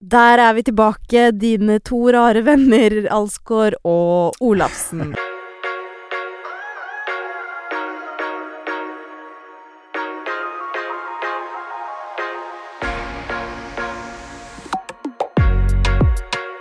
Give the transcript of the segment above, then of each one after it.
Der er vi tilbake, dine to rare venner, Alsgaard og Olafsen.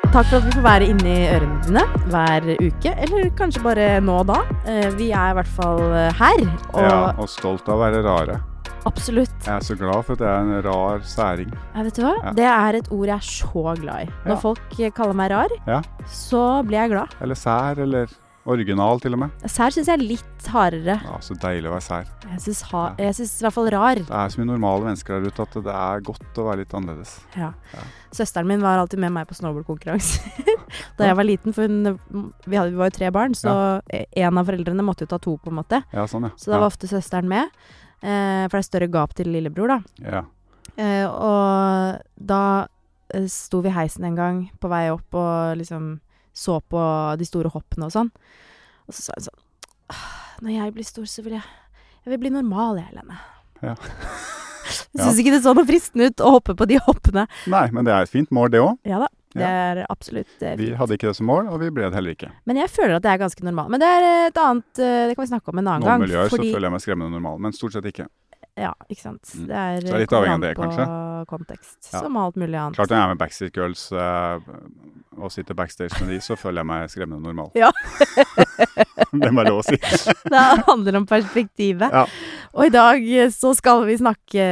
Takk for at vi får være inni ørene dine hver uke, eller kanskje bare nå og da. Eh, Vi er i hvert fall eh, her, og Ja, og stolt av å være rare. Absolutt. Jeg er så glad for at jeg er en rar særing. Ja, vet du hva? Ja. Det er et ord jeg er så glad i. Når Ja. folk eh, kaller meg rar, Ja. så blir jeg glad. Eller sær, eller original til og med. Sær syns jeg er litt hardere. Ja, Så deilig å være sær. Jeg syns i hvert fall rar. Det er så mye normale mennesker der ute at det er godt å være litt annerledes. Ja. Søsteren min var alltid med meg på snowboardkonkurranser da jeg var liten, for hun, vi, hadde, vi var jo tre barn, så en av foreldrene måtte jo ta to, på en måte. Ja, sånn, ja. Så da var ofte søsteren med, for det er større gap til lillebror, da. ja. Eh, og da eh, sto vi i heisen en gang på vei opp og liksom så på de store hoppene og sånn. Og så sa hun sånn Når jeg blir stor, så vil jeg Jeg vil bli normal, jeg, Helene. Ja. Jeg syns ikke det så noe fristende ut å hoppe på de hoppene. Nei, men det er et fint mål, det òg. Ja da, det er absolutt fint. Vi hadde ikke det som mål, og vi ble det heller ikke. Men jeg føler at det er ganske normalt. Men det er et annet eh, Det kan vi snakke om en annen Noen gang. miljøer fordi, så føler jeg meg skremmende normal, men stort sett ikke. Ja, ikke sant. Mm. Det er, det er litt avhengig av det, kanskje. kontekst. Ja. Som alt mulig annet. Klart når jeg er med Backstreet Girls uh, og sitter backstage med de, så føler jeg meg skremmende normal. Ja. det må jeg lov å si. Det handler om perspektivet. Ja. Og i dag eh, så skal vi snakke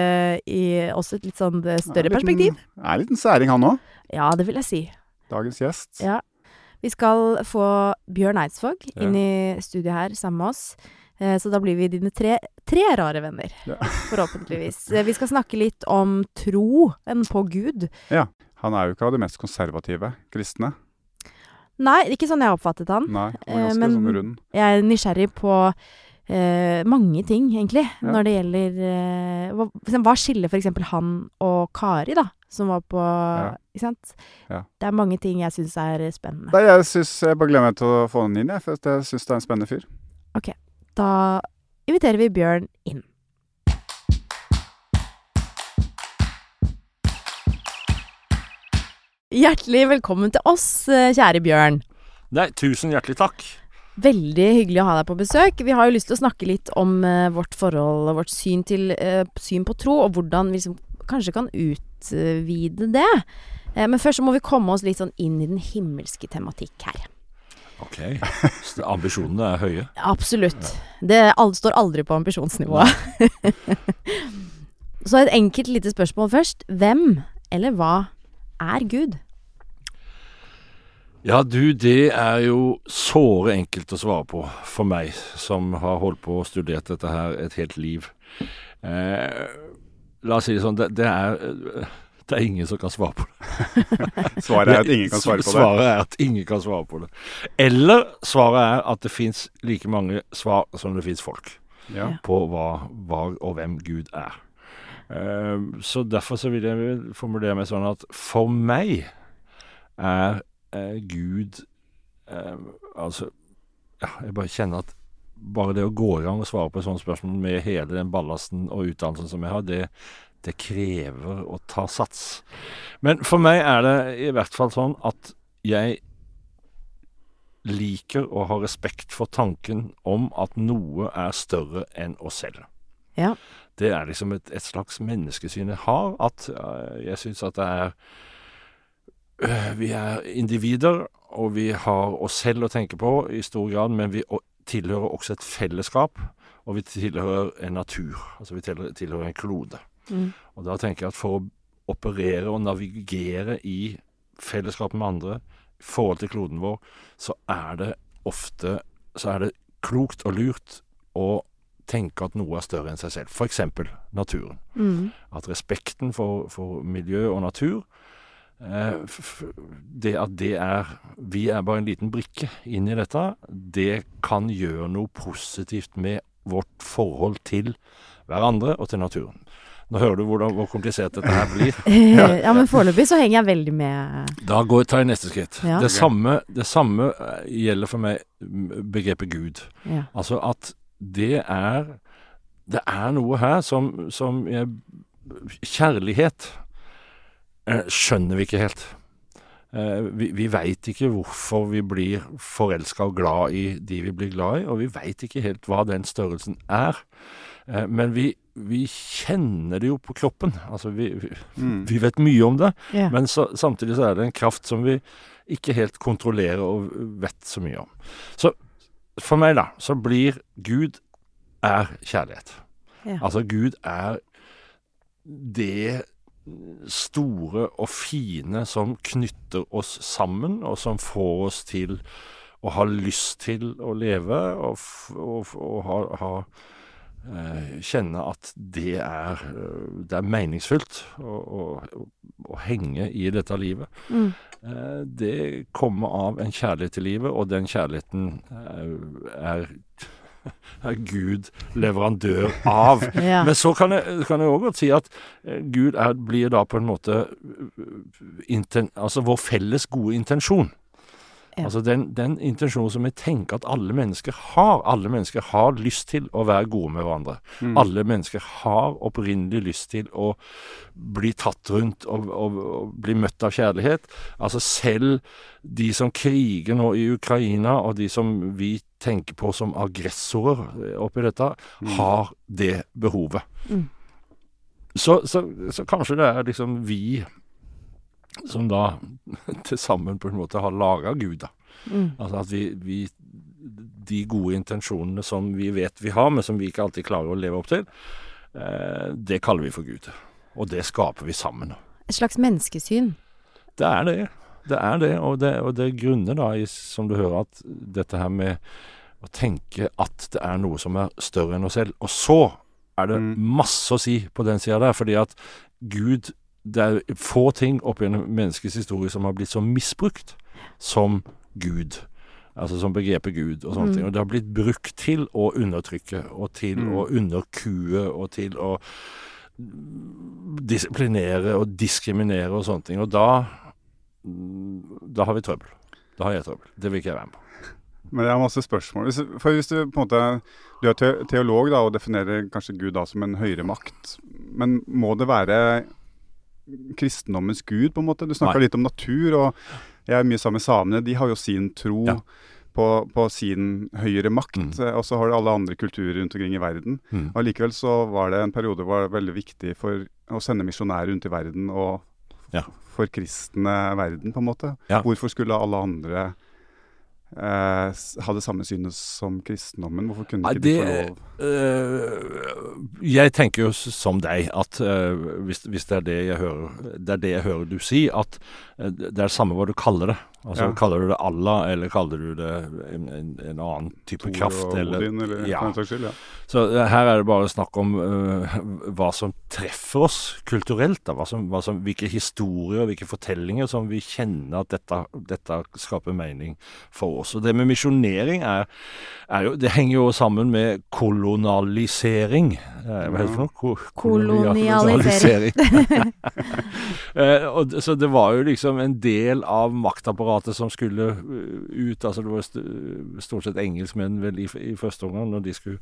i også et litt sånn eh, større Ja, en liten- perspektiv. Er en liten særing, han òg. Ja, det vil jeg si. Dagens gjest. Ja. Vi skal få Bjørn Eidsvåg Ja. inn i studiet her sammen med oss. Eh, Så da blir vi dine tre, tre rare venner, Ja. forhåpentligvis. Eh, Vi skal snakke litt om troen på Gud. Ja. Han er jo ikke av de mest konservative kristne. Nei, ikke sånn jeg oppfattet han. Nei, han Eh, ganske men- sånn rund. Jeg er nysgjerrig på Uh, mange ting, egentlig, Ja. når det gjelder uh, hva, hva skiller eksempel han og Kari, da, som var på Ikke sant? Ja. Det er mange ting jeg syns er spennende. Nei, jeg, synes, jeg bare gleder meg til å få han inn, jeg, for jeg syns det er en spennende fyr. Ok. Da inviterer vi Bjørn inn. Hjertelig velkommen til oss, eh, kjære Bjørn. Nei, tusen hjertelig takk. Veldig hyggelig å ha deg på besøk. Vi har jo lyst til å snakke litt om uh, vårt forhold og vårt syn, til, uh, syn på tro, og hvordan vi liksom kanskje kan utvide det. Eh, men først så må vi komme oss litt sånn inn i den himmelske tematikk her. Ok, så ambisjonene er høye. Absolutt. Det står aldri på ambisjonsnivået. så et enkelt lite spørsmål først. Hvem eller hva er Gud? Ja, du, det er jo såre enkelt å svare på for meg, som har holdt på og studert dette her et helt liv. Eh, la oss si det sånn, det, det er eh, det er ingen som kan svare på det. Svaret er at ingen kan svare på det. Svaret er at ingen kan svare på det. Eller svaret er at det fins like mange svar som det fins folk. Ja. på hva, hva og hvem Gud er. Uh, så derfor så vil jeg formulere meg sånn at for meg er uh, Gud uh, Altså ja, Jeg bare kjenner at bare det å gå i gang og svare på et sånt spørsmål med hele den ballasten og utdannelsen som jeg har, det, det krever å ta sats. Men for meg er det i hvert fall sånn at jeg liker å ha respekt for tanken om at noe er større enn oss selv. Ja. Det er liksom et, et slags menneskesyn jeg har, at jeg syns at det er øh, Vi er individer, og vi har oss selv å tenke på i stor grad, men vi tilhører også et fellesskap, og vi tilhører en natur. Altså vi tilhører, en klode. Mm. Og da tenker jeg at for å operere og navigere i fellesskap med andre, i forhold til kloden vår, så er det ofte så er det klokt og lurt å tenke at noe er større enn seg selv. Eksempel naturen. Mm. At respekten for, for miljø og natur det at det er Vi er bare en liten brikke inn i dette. Det kan gjøre noe positivt med vårt forhold til hverandre og til naturen. Nå hører du hvordan, hvor komplisert dette her blir. ja, men foreløpig så henger jeg veldig med. Da går, tar jeg neste skritt. Ja. Det, samme, det samme eh, gjelder for meg begrepet Gud. Ja. Altså at det er Det er noe her som, som jeg, Kjærlighet eh, skjønner vi ikke helt. Eh, vi vi veit ikke hvorfor vi blir forelska og glad i de vi blir glad i, og vi veit ikke helt hva den størrelsen er. Eh, men vi, vi kjenner det jo på kroppen. Altså vi, vi, Mm. vi vet mye om det, yeah. men så, samtidig så er det en kraft som vi ikke helt kontrollerer og vet så mye om. Så for meg, da, så blir Gud er kjærlighet. Yeah. Altså Gud er det store og fine som knytter oss sammen, og som får oss til å ha lyst til å leve, og, og, og ha, ha eh, kjenne at det er, eh, det er meningsfylt å, å, å henge i dette livet. Mm. Eh, Det kommer av en kjærlighet til livet, og den kjærligheten er, er Gud leverandør av. Ja. Men så kan jeg, kan jeg også godt si at eh, Gud er, blir da på en måte eh, inten, altså vår felles gode intensjon. Ja. Altså den, den intensjonen som vi tenker at alle mennesker har. Alle mennesker har lyst til å være gode med hverandre. Mm. Alle mennesker har opprinnelig lyst til å bli tatt rundt og, og, og bli møtt av kjærlighet. Altså selv de som kriger nå i Ukraina, og de som vi tenker på som aggressorer eh, oppi dette, har det behovet. Mm. Så, så, så kanskje det er liksom vi som da til sammen på en måte har laga Gud, da. Mm. Altså at vi, vi De gode intensjonene som vi vet vi har, men som vi ikke alltid klarer å leve opp til, eh, det kaller vi for Gud. Og det skaper vi sammen. Et slags menneskesyn. Det er det. Det er det, og det, og det grunner da i, som du hører, at dette her med å tenke at det er noe som er større enn oss selv. Og så er det Mm. masse å si på den sida der, fordi at Gud Det er få ting opp gjennom menneskets historie som har blitt så misbrukt som Gud. Altså som begrepet Gud og sånne Mm. ting. Og det har blitt brukt til å undertrykke, og til Mm. å underkue, og til å disiplinere og diskriminere og sånne ting. Og da Da har vi trøbbel. Da har jeg trøbbel. Det vil ikke jeg være med på. Men jeg har masse spørsmål. Hvis, for hvis du på en måte Du er teolog da, og definerer kanskje Gud da som en høyere makt. Men må det være kristendommens gud, på en måte? Du snakka litt om natur, og jeg er mye sammen med samene. De har jo sin tro Ja. på, på sin høyere makt. Mm. eh, Og så har du alle andre kulturer rundt omkring i verden. Mm. Og Likevel så var det en periode hvor det var veldig viktig for å sende misjonærer rundt i verden og Ja. Forkristne verden, på en måte. Ja. Hvorfor skulle alle andre eh, ha det samme synet som kristendommen? Hvorfor kunne ikke de det- få lov? Øh, jeg tenker jo som deg, at øh, hvis, hvis det er det jeg hører Det er det jeg hører du si, at øh, det er det samme hva du kaller det. Altså Ja. Kaller du det Allah, eller kaller du det en, en, en annen type Thor kraft? og Eller, Odin, eller ja. skyld? Ja. Så øh, her er det bare snakk om uh, hva som treffer oss kulturelt. Da. Hva som, hva som, hvilke historier og hvilke fortellinger som vi kjenner at dette, dette skaper mening for oss. Og det med misjonering er, er jo Det henger jo sammen med kolonialisering. Eh, hva heter det for noe? Ko Kolonialisering. Eh, og, så det var jo liksom en del av maktapparatet som skulle eh, ut. altså Det var stort sett engelskmenn vel i, i første omgang når de skulle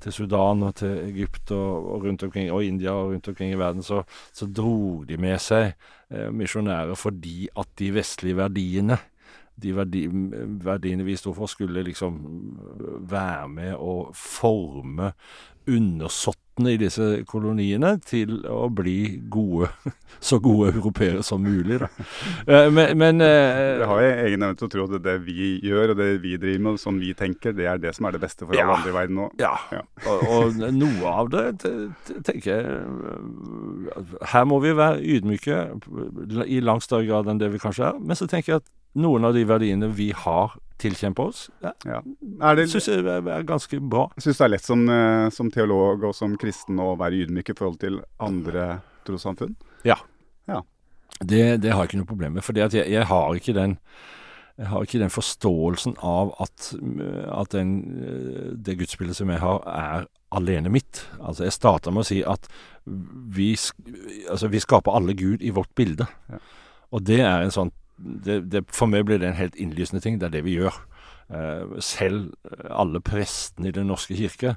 til Sudan og til Egypt og, og rundt omkring, og India og rundt omkring i verden, så, så dro de med seg eh, misjonærer fordi at de vestlige verdiene de verdi, verdiene vi sto for, skulle liksom være med å forme undersåttene i disse koloniene til å bli gode, så gode europeere som mulig. Da. Eh, Men, men Det har jeg egen evne til å tro at det vi gjør og det vi driver med, sånn vi tenker, det er det som er det beste for Ja. alle andre i verden nå. Ja, Ja. og, og noe av det te- te- tenker jeg øh, Her må vi være ydmyke i langt større grad enn det vi kanskje er. Men så tenker jeg at noen av de verdiene vi har tilkjempa oss, ja, Ja. Er det, syns jeg er, er ganske bra. Syns det er lett som, eh, som teolog og som kristen å være ydmyk i forhold til andre trossamfunn? Det, det har jeg ikke noe problem med. For jeg, jeg har ikke den jeg har ikke den forståelsen av at, at den, eh, det gudsbildet som jeg har, er alene mitt. Altså Jeg starta med å si at vi, altså, vi skaper alle Gud i vårt bilde. Ja. Og det er en sånn det, det, For meg blir det en helt innlysende ting. Det er det vi gjør. Eh, selv alle prestene i Den norske kirke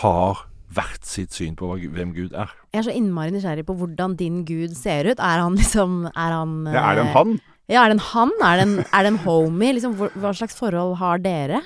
har hvert sitt syn på hva, hvem Gud er. Jeg er så innmari nysgjerrig på hvordan din gud ser ut. Er han liksom Er han Ja, er det en eh, han? Ja, er det en han? Er det en, er det en homie? Liksom, hvor, hva slags forhold har dere?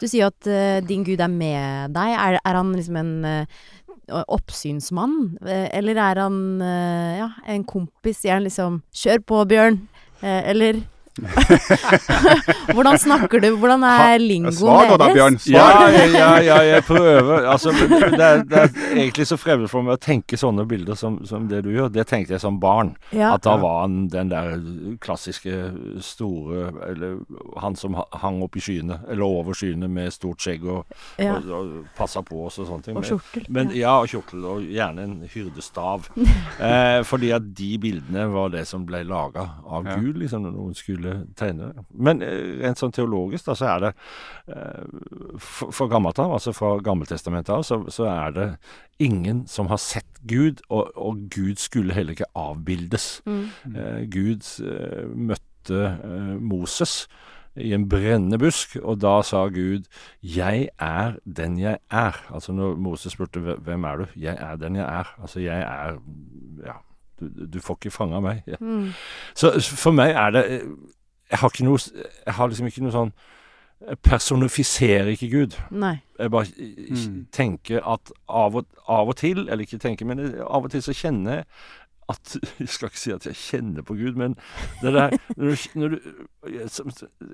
Du sier jo at uh, din gud er med deg. Er, er han liksom en uh, oppsynsmann? Eh, eller er han uh, ja, en kompis? Sier han liksom 'kjør på, Bjørn'? Eh, eller Hvordan snakker du? Hvordan er lingoen Svar nå da, Bjørn. Ja, Svar. ja, ja, ja, jeg prøver. Altså, det, er, det er egentlig så fremmed for meg å tenke sånne bilder som, som det du gjør. Det tenkte jeg som barn. Ja. At da var han den der klassiske store Eller han som hang opp i skyene, eller over skyene med stort skjegg og, Ja. og, og passa på oss og sånne ting. Og kjortel. Men, ja. ja, og kjortel, og gjerne en hyrdestav. eh, fordi at de bildene var det som ble laga av Ja. Gud, liksom, når noen skulle tegne. Men eh, rent sånn teologisk, da, så er det eh, For, for gammelt av, altså fra Gammeltestamentet av, så, så er det ingen som har sett Gud, og, og Gud skulle heller ikke avbildes. Mm. Eh, Gud møtte Moses i en brennende busk, og da sa Gud 'Jeg er den jeg er'. Altså når Moses spurte 'Hvem er du?' 'Jeg er den jeg er'. Altså jeg er Ja, du, du får ikke fanga meg. Ja. Mm. Så for meg er det Jeg har ikke noe Jeg har liksom ikke noe sånn Jeg personifiserer ikke Gud. Nei. Jeg bare Mm. tenker at av og, av og til, eller ikke tenker, men eh, av og til så kjenner jeg at Jeg skal ikke si at jeg kjenner på Gud, men det der når du, når du,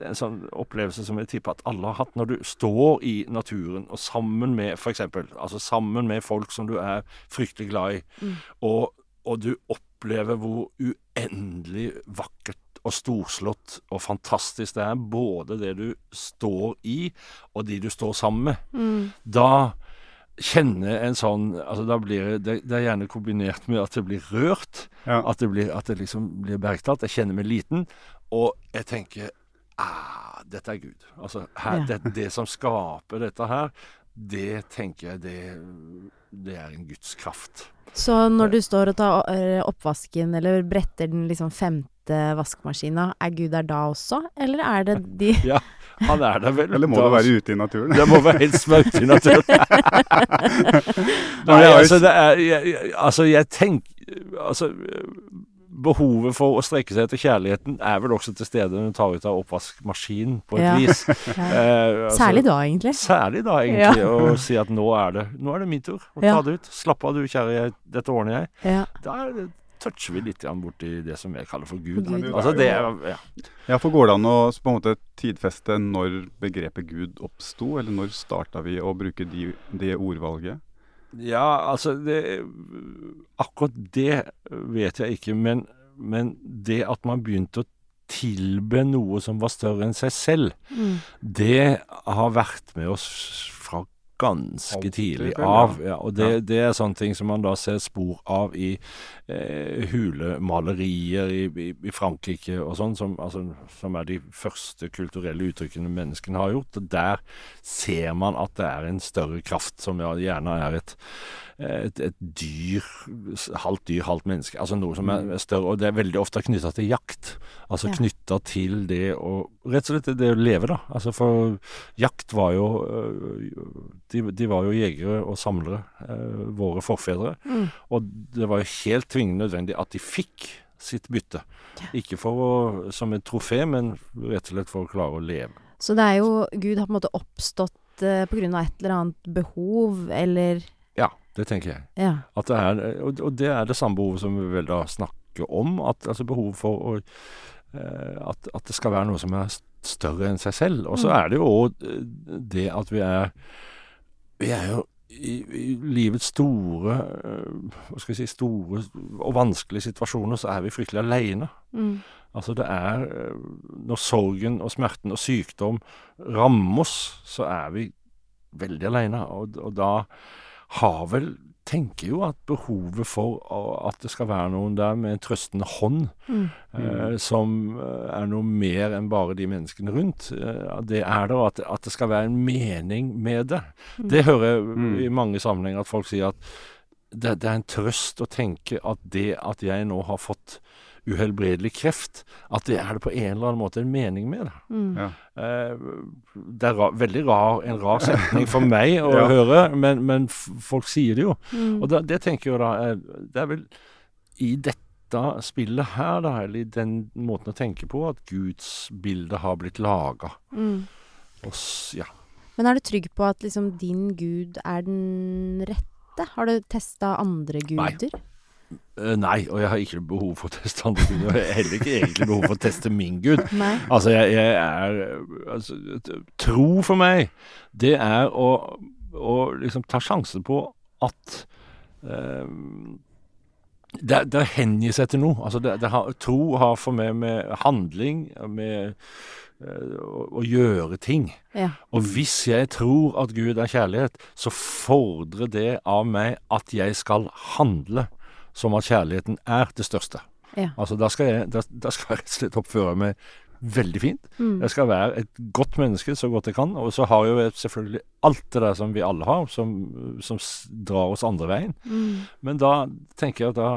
En sånn opplevelse som jeg tipper at alle har hatt, når du står i naturen og sammen med f.eks. Altså sammen med folk som du er fryktelig glad i, Mm. og, og du opplever hvor uendelig vakkert og storslått og fantastisk det er, både det du står i, og de du står sammen med Mm. da kjenner en sånn altså da blir det, det er gjerne kombinert med at det blir rørt. Ja. At det blir, at det liksom blir bergtatt. Jeg kjenner meg liten. Og jeg tenker ah, dette er Gud. Altså her, Ja. det, det som skaper dette her, det tenker jeg det, det er en Guds kraft. Så når du står og tar eh, oppvasken, eller bretter den liksom femte vaskemaskina, er Gud der da også? Eller er det de Ja, Han er der vel. Eller må Da- du være ute i naturen? Det må være helst være ute i naturen. Nei, altså det er jeg- Altså, jeg tenker Altså Behovet for å strekke seg etter kjærligheten er vel også til stede når du tar ut av oppvaskmaskinen, på et Ja. vis. ja. Eh, altså, Særlig da, egentlig. Særlig da, egentlig. Å si at nå er det Nå er det min tur å ta det ut. Slapp av du, kjære, jeg, dette ordner jeg. Ja. Da er det, toucher vi litt borti det som jeg kaller for Gud. Gud. Altså, det ja. Ja, for går det an å på en måte tidfeste når begrepet Gud oppsto, eller når starta vi å bruke de, det ordvalget? Ja, altså det, Akkurat det vet jeg ikke, men, men det at man begynte å tilbe noe som var større enn seg selv, Mm. det har vært med oss ganske Alltid, tidlig av. ja. Ja, og det, det er sånne ting som man da ser spor av i eh, hulemalerier i, i, i Frankrike og sånn, som, altså, som er de første kulturelle uttrykkene menneskene har gjort. Og der ser man at det er en større kraft, som ja, gjerne er et et, et dyr, halvt dyr, halvt menneske. Altså noe som er større. Og det er veldig ofte knytta til jakt. Altså Ja. knytta til det å Rett og slett det å leve, da. Altså for jakt var jo øh, De, de var jo jegere og samlere, øh, våre forfedre. Mm. Og det var jo helt tvingende nødvendig at de fikk sitt bytte. Ikke for å, som et trofé, men rett og slett for å klare å leve. Så det er jo Gud har på en måte oppstått eh, på grunn av et eller annet behov, eller Ja, det tenker jeg. Ja. Det er, og, det er det samme behovet som vi vel da snakker om. At, altså behovet for å, eh, at, at det skal være noe som er større enn seg selv. Og så Mm. er det jo òg det at vi er Vi er jo i, i livets store eh, Hva skal vi si Store og vanskelige situasjoner, så er vi fryktelig aleine. Mm. Altså det er eh, Når sorgen og smerten og sykdom rammer oss, så er vi veldig aleine. Og, og da har vel tenker jo at behovet for at det skal være noen der med en trøstende hånd, Mm. eh, som eh, er noe mer enn bare de menneskene rundt, eh, det er da at, at det skal være en mening med det. Det hører jeg Mm. i mange sammenhenger at folk sier at det, det er en trøst å tenke at det at jeg nå har fått uhelbredelig kreft, at det er det på en eller annen måte en mening med det. Mm. Ja. Eh, det er ra veldig rar, en rar setning for meg å Ja. høre, men, men folk sier det jo. Mm. Og da, det tenker jeg jo da er, Det er vel i dette spillet her, da, eller i den måten å tenke på, at Guds bilde har blitt laga. Mm. Ja. Men er du trygg på at liksom din gud er den rette? Har du testa andre guder? Eh, nei, og jeg har ikke behov for å teste andre guder. Og jeg har heller ikke egentlig behov for å teste min gud. Nei. Altså, jeg, jeg er altså, Tro for meg, det er å, å liksom ta sjansen på at eh, det, det hengir seg til noe. Altså, det, det har, tro har for meg med handling, med eh, å, å gjøre ting. Ja. Og hvis jeg tror at Gud er kjærlighet, så fordrer det av meg at jeg skal handle som at kjærligheten er det største. Ja. Altså da skal jeg, da, da skal jeg rett og slett oppføre meg veldig fint. Mm. Jeg skal være et godt menneske så godt jeg kan. Og så har jo jeg selvfølgelig alt det der som vi alle har, som, som drar oss andre veien. Mm. Men da tenker jeg at da,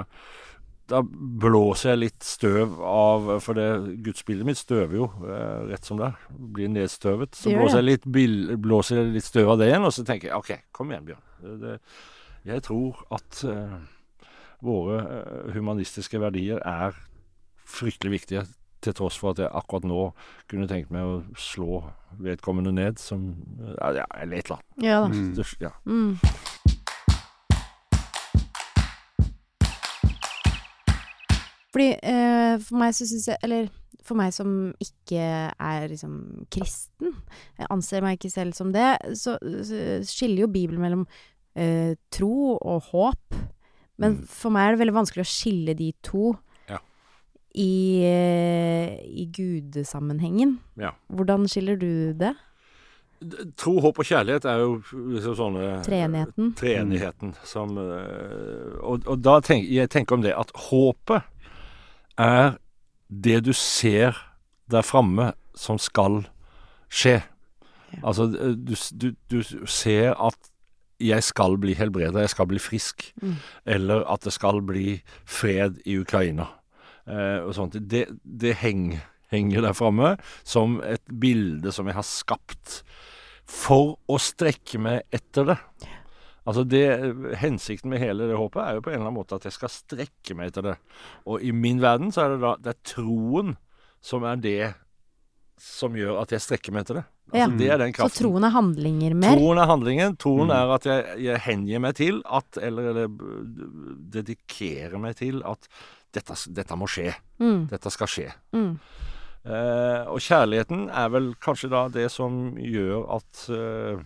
da blåser jeg litt støv av For det gudsbildet mitt støver jo eh, rett som det er. Blir nedstøvet. Så blåser jeg, litt blåser jeg litt støv av det igjen, og så tenker jeg OK, kom igjen, Bjørn. Det, jeg tror at eh, våre eh, humanistiske verdier er fryktelig viktige. Til tross for at jeg akkurat nå kunne tenkt meg å slå vedkommende ned som ja, ja, Eller et eller annet. Ja da. Mm. Det- Ja. Mm. Fordi eh, for meg så syns jeg Eller for meg som ikke er liksom kristen, jeg anser meg ikke selv som det, så, så skiller jo Bibelen mellom eh, tro og håp. Men Mm. for meg er det veldig vanskelig å skille de to Ja. i, eh, i gudesammenhengen. Ja. Hvordan skiller du det? Tro, håp og kjærlighet er jo liksom sånne Treenigheten. Treenigheten som eh, Og, og da tenker jeg tenker om det at håpet er det du ser der framme som skal skje. Ja. Altså, eh, du, du, du ser at jeg skal bli helbreda, jeg skal bli frisk. Mm. Eller at det skal bli fred i Ukraina. Eh, og sånt. Det, det heng, henger der framme som et bilde som jeg har skapt for å strekke meg etter det. Altså det, Hensikten med hele det håpet er jo på en eller annen måte at jeg skal strekke meg etter det. Og i min verden så er det da det er troen som er det som gjør at jeg strekker meg etter det. Altså Ja. Det er den Så troen er handlinger mer? Troen er handlingen. Troen Mm. er at jeg, jeg hengir meg til at Eller, eller dedikerer meg til at dette, dette må skje. Mm, Dette skal skje. mm, Eh, og kjærligheten er vel kanskje da det som gjør at eh,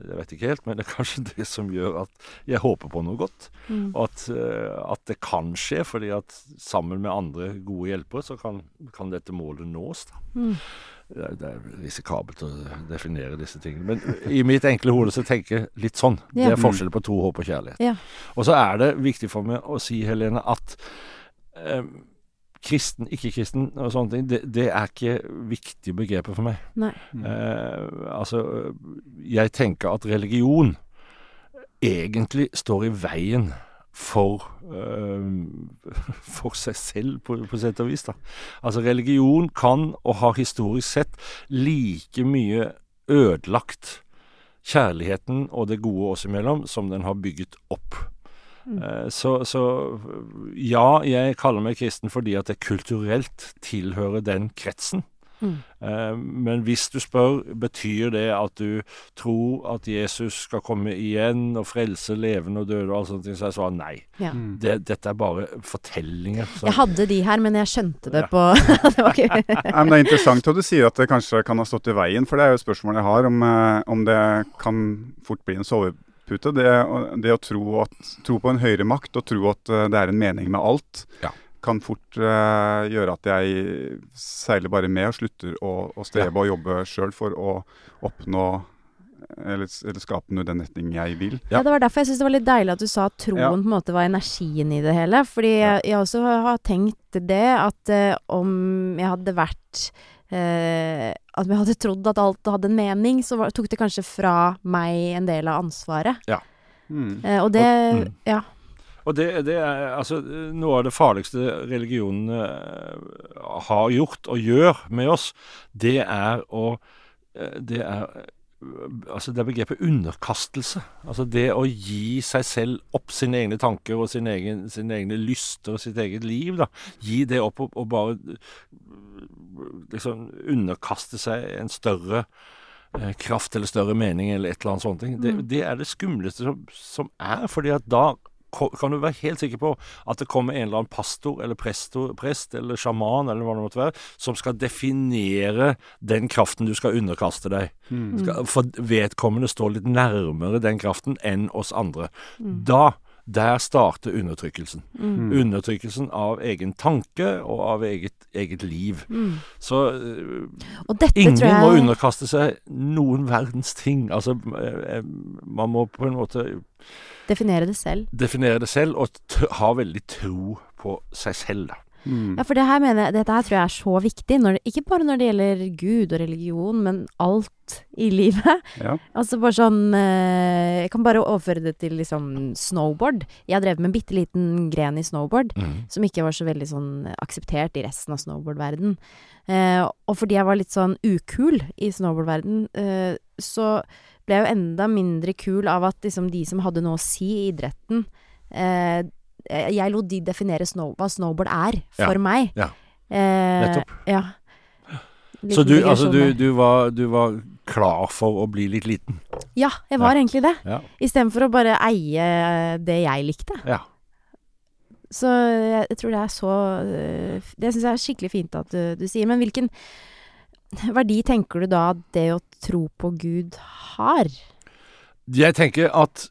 Jeg vet ikke helt, men det er kanskje det som gjør at jeg håper på noe godt. mm. Og at, eh, at det kan skje, fordi at sammen med andre gode hjelpere så kan, kan dette målet nås. da. Mm. Det er, det er risikabelt å definere disse tingene. Men i mitt enkle hode så tenker jeg litt sånn. Det er forskjell på tro, håp og kjærlighet. Ja. Og så er det viktig for meg å si, Helene, at eh, kristen, ikke-kristen og sånne ting, det, det er ikke viktige begreper for meg. Nei. Eh, altså, jeg tenker at religion egentlig står i veien for eh, for seg selv, på, på sett og vis. da. Altså, religion kan, og har historisk sett, like mye ødelagt kjærligheten og det gode oss imellom som den har bygget opp. Eh, Så, så ja, jeg kaller meg kristen fordi at jeg kulturelt tilhører den kretsen. Mm. Eh, Men hvis du spør, betyr det at du tror at Jesus skal komme igjen og frelse levende og døde og alt sånt, så jeg svarer nei. Ja. Mm. Det, dette er bare fortellinger. Så. Jeg hadde de her, men jeg skjønte det Ja. på Det var ikke Nei, det er interessant at du sier at det kanskje kan ha stått i veien, for det er jo spørsmålet jeg har, om, eh, om det kan fort bli en sovepute. Det, det å tro, at, tro på en høyere makt og tro at eh, det er en mening med alt, Ja. kan fort uh, gjøre at jeg seiler bare med og slutter å, å strebe og jobbe sjøl for å oppnå eller, eller skape noe i den retning jeg vil. Ja. det var derfor jeg syns det var litt deilig at du sa at troen Ja. på en måte var energien i det hele. Fordi jeg, jeg også har tenkt det, at uh, om jeg hadde vært At om jeg hadde trodd at alt hadde en mening, så var, tok det kanskje fra meg en del av ansvaret. Mm. Eh, og det Og- mm. Ja. Og det, det er altså noe av det farligste religionen eh, har gjort og gjør med oss, det er å eh, Det er eh, Altså det er begrepet underkastelse. Altså det å gi seg selv opp sine egne tanker og sine, egen, sine egne lyster og sitt eget liv. da. Gi det opp og, og bare liksom underkaste seg en større eh, kraft eller større mening eller et eller annet sånt. Det, Mm. det er det skumleste som, som er, fordi at da kan du være helt sikker på at det kommer en eller annen pastor eller presto, prest eller sjaman eller hva det måtte være, som skal definere den kraften du skal underkaste deg. Mm. Skal, for vedkommende står litt nærmere den kraften enn oss andre. Mm. Da, der starter undertrykkelsen. Mm. Undertrykkelsen av egen tanke og av eget, eget liv. Mm. Så Og dette Ingen tror jeg må underkaste seg noen verdens ting. Altså, eh, eh, man må på en måte Definere det selv. definere det selv, og t ha veldig tro på seg selv. Da. Mm. Ja, for det her mener jeg, dette her tror jeg er så viktig. Når det, ikke bare når det gjelder Gud og religion, men alt i livet. Ja. Altså bare sånn eh, Jeg kan bare overføre det til liksom snowboard. Jeg drevet med en bitte liten gren i snowboard som ikke var så veldig sånn akseptert i resten av snowboardverden. Eh, og fordi jeg var litt sånn ukul i snowboardverden, eh, så ble jeg jo enda mindre kul av at liksom de som hadde noe å si i idretten eh, Jeg lot de definere snow, hva snowboard er for Ja, meg. ja. Eh, Nettopp. Ja. Så du, altså, du, du, var, du var klar for å bli litt liten? Ja, jeg var Ja. egentlig det. Ja. Istedenfor å bare eie det jeg likte. ja. Så jeg, jeg tror det er så Det syns jeg er skikkelig fint at du, sier. Men hvilken verdi tenker du da at det å tro på Gud har? Jeg tenker at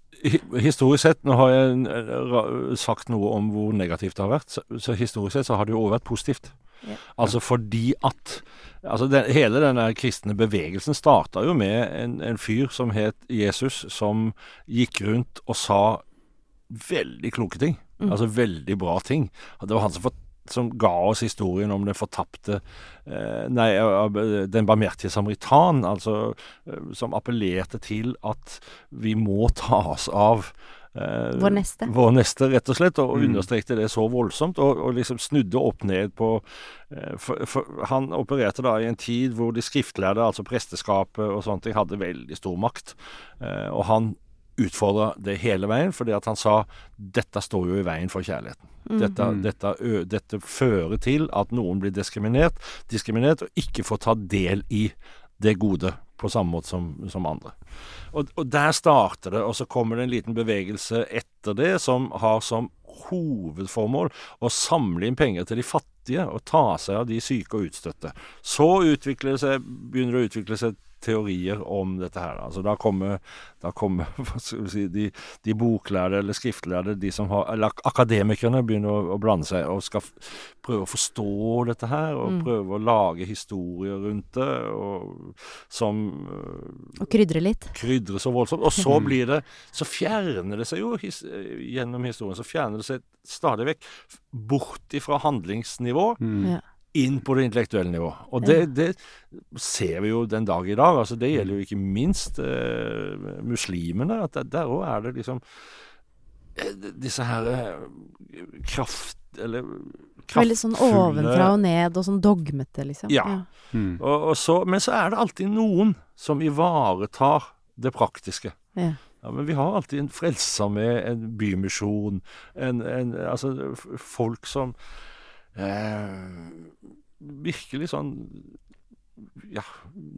historisk sett Nå har jeg eh, sagt noe om hvor negativt det har vært, så, så historisk sett så har det jo også vært positivt. Ja. Altså fordi at altså den, Hele denne kristne bevegelsen starta jo med en, en fyr som het Jesus, som gikk rundt og sa veldig kloke ting. Mm. Altså veldig bra ting. Det var han som, fort- som ga oss historien om den fortapte eh, Nei, den barmhjertige samaritan, altså eh, som appellerte til at vi må ta oss av eh, Vår neste. Vår neste, rett og slett, og Mm. understrekte det så voldsomt, og, og liksom snudde opp ned på for, for Han opererte da i en tid hvor de skriftlærde, altså presteskapet og sånne ting, hadde veldig stor makt. Og han utfordra det hele veien, fordi at han sa dette står jo i veien for kjærligheten. Dette, Mhm. dette, ø, dette fører til at noen blir diskriminert, diskriminert og ikke får ta del i det gode på samme måte som, som andre. Og, og der starter det, og så kommer det en liten bevegelse etter det som har som hovedformål å samle inn penger til de fattige og ta seg av de syke og utstøtte. Så det seg, begynner det å utvikle seg teorier om dette her. Altså da kommer, da kommer hva skal vi si, de, de boklærde eller skriftlærde, de som har, eller akademikerne begynner å, å blande seg og skal f prøve å forstå dette her, og Mm. prøve å lage historier rundt det, og, som øh, Og krydre litt. krydre så voldsomt. Og så blir det Så fjerner det seg jo his, gjennom historien så fjerner det seg stadig vekk bort ifra handlingsnivå Mm. Ja. Inn på det intellektuelle nivå. Og det, det ser vi jo den dag i dag. Altså Det gjelder jo ikke minst eh, muslimene. At der- òg er det liksom eh, disse her eh, kraft... Eller Veldig sånn ovenfra og ned og sånn dogmete, liksom. Ja. Mm. og, og så, men så er det alltid noen som ivaretar det praktiske. Ja. Ja, Men vi har alltid en frelser med en bymisjon, en, en, altså folk som eh, virkelig sånn ja,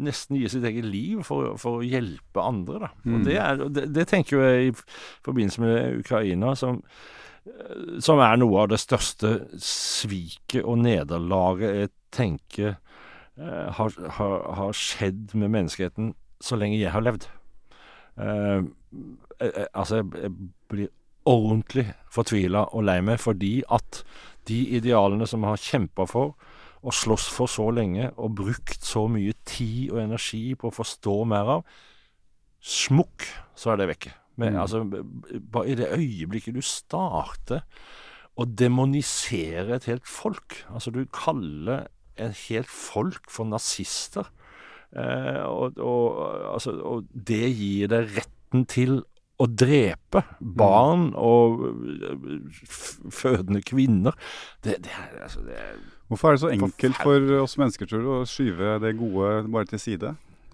nesten gir sitt eget liv for, for å hjelpe andre. Da. Mm. Og det, er, det, det tenker jeg i forbindelse med Ukraina, som, eh, som er noe av det største sviket og nederlaget jeg tenker eh, har, har, har skjedd med menneskeheten så lenge jeg har levd. Eh, eh, altså, jeg, jeg blir ordentlig fortvila og lei meg fordi at de idealene som vi har kjempa for og slåss for så lenge og brukt så mye tid og energi på å forstå mer av, smukk, så er det vekke. Men Mm. altså, bare i det øyeblikket du starter å demonisere et helt folk, altså du kaller et helt folk for nazister, eh, og, og, altså, og det gir deg retten til å drepe barn og øh, fødende kvinner. Det, det, altså, det er Hvorfor er det så enkelt for oss mennesker tror du, å skyve det gode bare til side?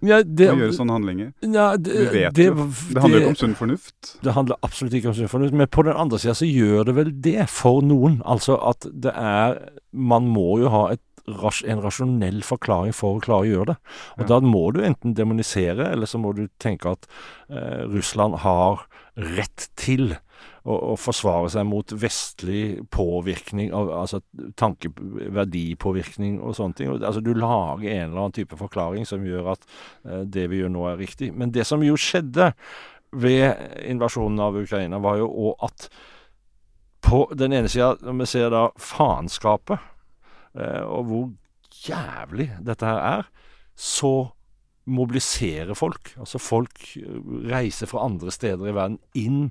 ja, det, Og gjøre sånne handlinger? ja, det, Vi vet det, jo. Det handler jo ikke om sunn fornuft. Det handler absolutt ikke om sunn fornuft, men på den andre sida så gjør det vel det for noen. Altså at det er Man må jo ha et, ras- en rasjonell forklaring for å klare å gjøre det. Og Ja. da må du enten demonisere, eller så må du tenke at eh, Russland har rett til å, å forsvare seg mot vestlig påvirkning, av, altså tanke, verdipåvirkning og sånne ting. Altså Du lager en eller annen type forklaring som gjør at eh, det vi gjør nå, er riktig. Men det som jo skjedde ved invasjonen av Ukraina, var jo òg at på den ene sida, når vi ser da faenskapet, og hvor jævlig dette her er, så mobiliserer folk. Altså folk eh, reiser fra andre steder i verden inn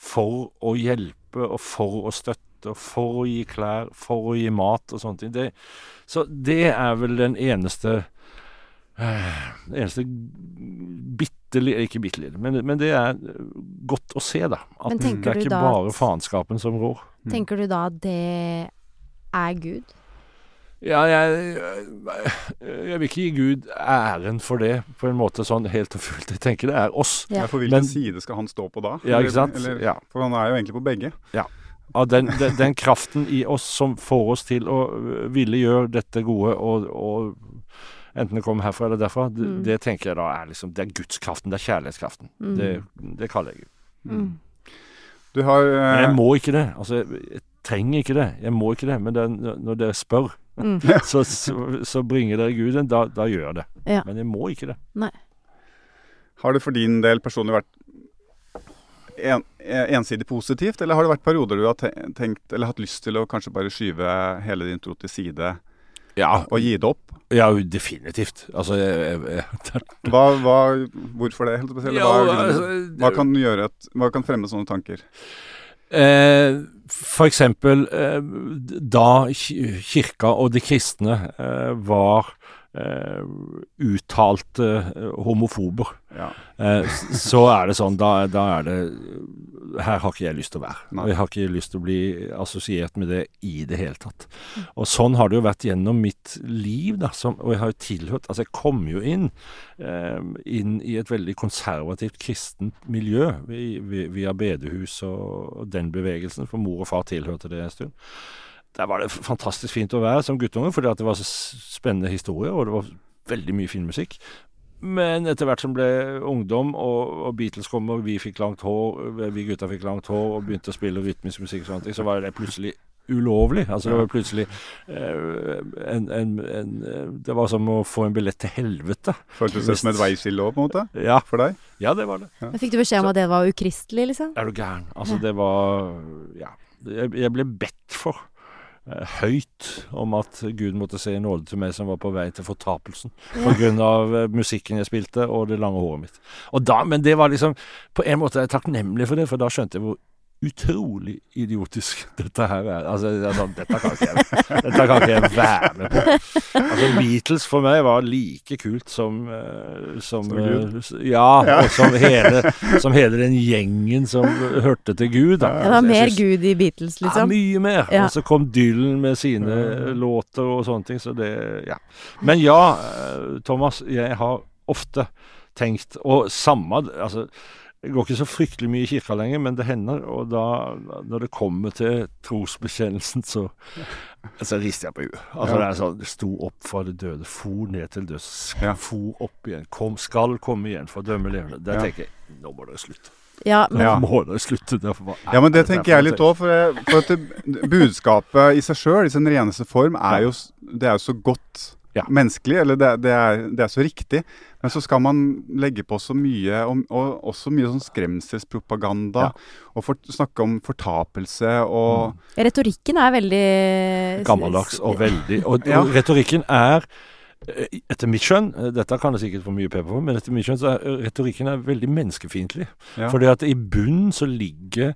for å hjelpe og for å støtte og for å gi klær, for å gi mat og sånne ting. Det, så det er vel den eneste den eneste bitte lille Ikke bitte lille, men, men det er eh, godt å se, da. At det er ikke bare at- faenskapen som rår. Tenker du da at det er Gud? Ja, jeg, jeg vil ikke gi Gud æren for det, på en måte sånn helt og fullt. Jeg tenker det er oss. Ja. Men, For hvilken Men- side skal han stå på da? Ja, ikke sant? Eller, Ja. For han er jo egentlig på begge. Av den, den, den kraften i oss som får oss til å øh, ville gjøre dette gode, og, og enten det kommer herfra eller derfra, det, Mm. det tenker jeg da er liksom Det er gudskraften, det er kjærlighetskraften. Mm. Det, det kaller jeg Gud. Mm. Du har Men eh, jeg må ikke det. Altså, jeg, jeg trenger ikke det. Jeg må ikke det. Men det, er når dere spør, Mm. så, så, så bringer dere Gud en, da, da gjør jeg det. Ja. Men jeg må ikke det. Har det for din del personlig vært en, eh, ensidig positivt, eller har det vært perioder du har tenkt eller hatt lyst til å kanskje bare skyve hele din tro til side Ja, og gi det opp? ja definitivt. Altså, jeg, jeg, jeg, Hva, hva, hvorfor det? helt spesielt? Hva, altså, hva, kan gjøre et, hva kan fremme sånne tanker? Eh, for eksempel eh, da kirka og de kristne eh, var eh, uttalte uh, homofober, Ja. uh, så er det sånn da, da er det Her har ikke jeg lyst til å være. Nei. Og jeg har ikke lyst til å bli assosiert med det i det hele tatt. Og sånn har det jo vært gjennom mitt liv, da. Som, og jeg har jo tilhørt Altså, jeg kom jo inn inn i et veldig konservativt kristent miljø vi- vi- via bedehus og, og den bevegelsen, for mor og far tilhørte det en stund. Der var det fantastisk fint å være som guttunge, fordi at det var så spennende historie, og det var veldig mye fin musikk. Men etter hvert som ble ungdom, og, og Beatles kom, og vi fikk langt hår, vi gutta fikk langt hår, og begynte å spille rytmisk musikk og sånne ting, så var det plutselig ulovlig. Altså det var plutselig eh, en, en, en, eh, Det var som å få en billett til helvete. Føltes det som et veiskille òg, på en måte? Ja, For deg? ja det var det. Men Fikk du beskjed om at det var ukristelig, liksom? Er du gæren? Altså, det var Ja. Jeg, jeg ble bedt for eh, høyt om at Gud måtte se i nåde til meg som var på vei til fortapelsen av eh, musikken jeg spilte og det lange håret mitt. Og da, Men det var liksom På en måte er jeg takknemlig for det, for da skjønte jeg hvor utrolig idiotisk dette her er. Altså, sånn, dette, kan ikke jeg, dette kan ikke jeg være med på. Altså, Beatles for meg var like kult som, eh, som, Som Gud? eh, ja, og som hele, som hele den gjengen som hørte til Gud. Da. Det var altså, mer synes- Gud i Beatles, liksom? ja, mye mer. Ja. Og så kom Dylan med sine låter og sånne ting. Så det, ja. Men ja, eh, Thomas, jeg har ofte tenkt Og samme altså, Jeg går ikke så fryktelig mye i kirka lenger, men det hender. Og da, når det kommer til trosbekjennelsen, så, så rister jeg på huet. Altså, Ja. det er sånn Sto opp fra det døde, for ned til døds, Ja. for opp igjen, kom, skal komme igjen for å dømme levende. Der Ja. tenker jeg nå må dere slutte. Ja, men Nå Ja. må dere slutte. Er Ja, men det er tenker jeg litt òg. For, for at budskapet i seg sjøl, i sin reneste form, er jo, det er jo så godt Ja. menneskelig. Eller det, det, er, det er så riktig. Men så skal man legge på så mye, og, og også mye sånn skremselspropaganda. Ja. Og for, snakke om fortapelse og retorikken er veldig gammeldags og veldig Og, Ja. og retorikken er eh, etter mitt skjønn, eh, dette kan jeg sikkert få mye pepper for, men etter mitt skjønn så er retorikken er veldig menneskefiendtlig. Ja. Fordi at i bunnen så ligger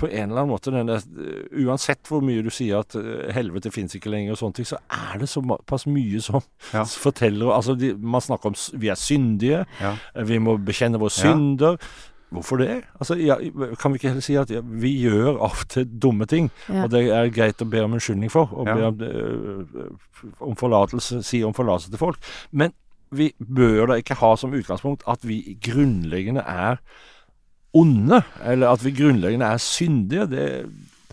på en eller annen måte denne eh, Uansett hvor mye du sier at eh, helvete fins ikke lenger og sånne ting, så er det såpass mye som Ja. forteller Altså, de, man snakker om vi er syndige, Ja. eh, vi må bekjenne våre Ja. synder. Hvorfor det? Altså, ja, kan vi ikke heller si at ja, vi gjør av og til dumme ting, Ja. og det er greit å be om unnskyldning for, og Ja. be om, øh, om forlatelse, si om forlatelse til folk. Men vi bør da ikke ha som utgangspunkt at vi grunnleggende er onde, eller at vi grunnleggende er syndige. Det,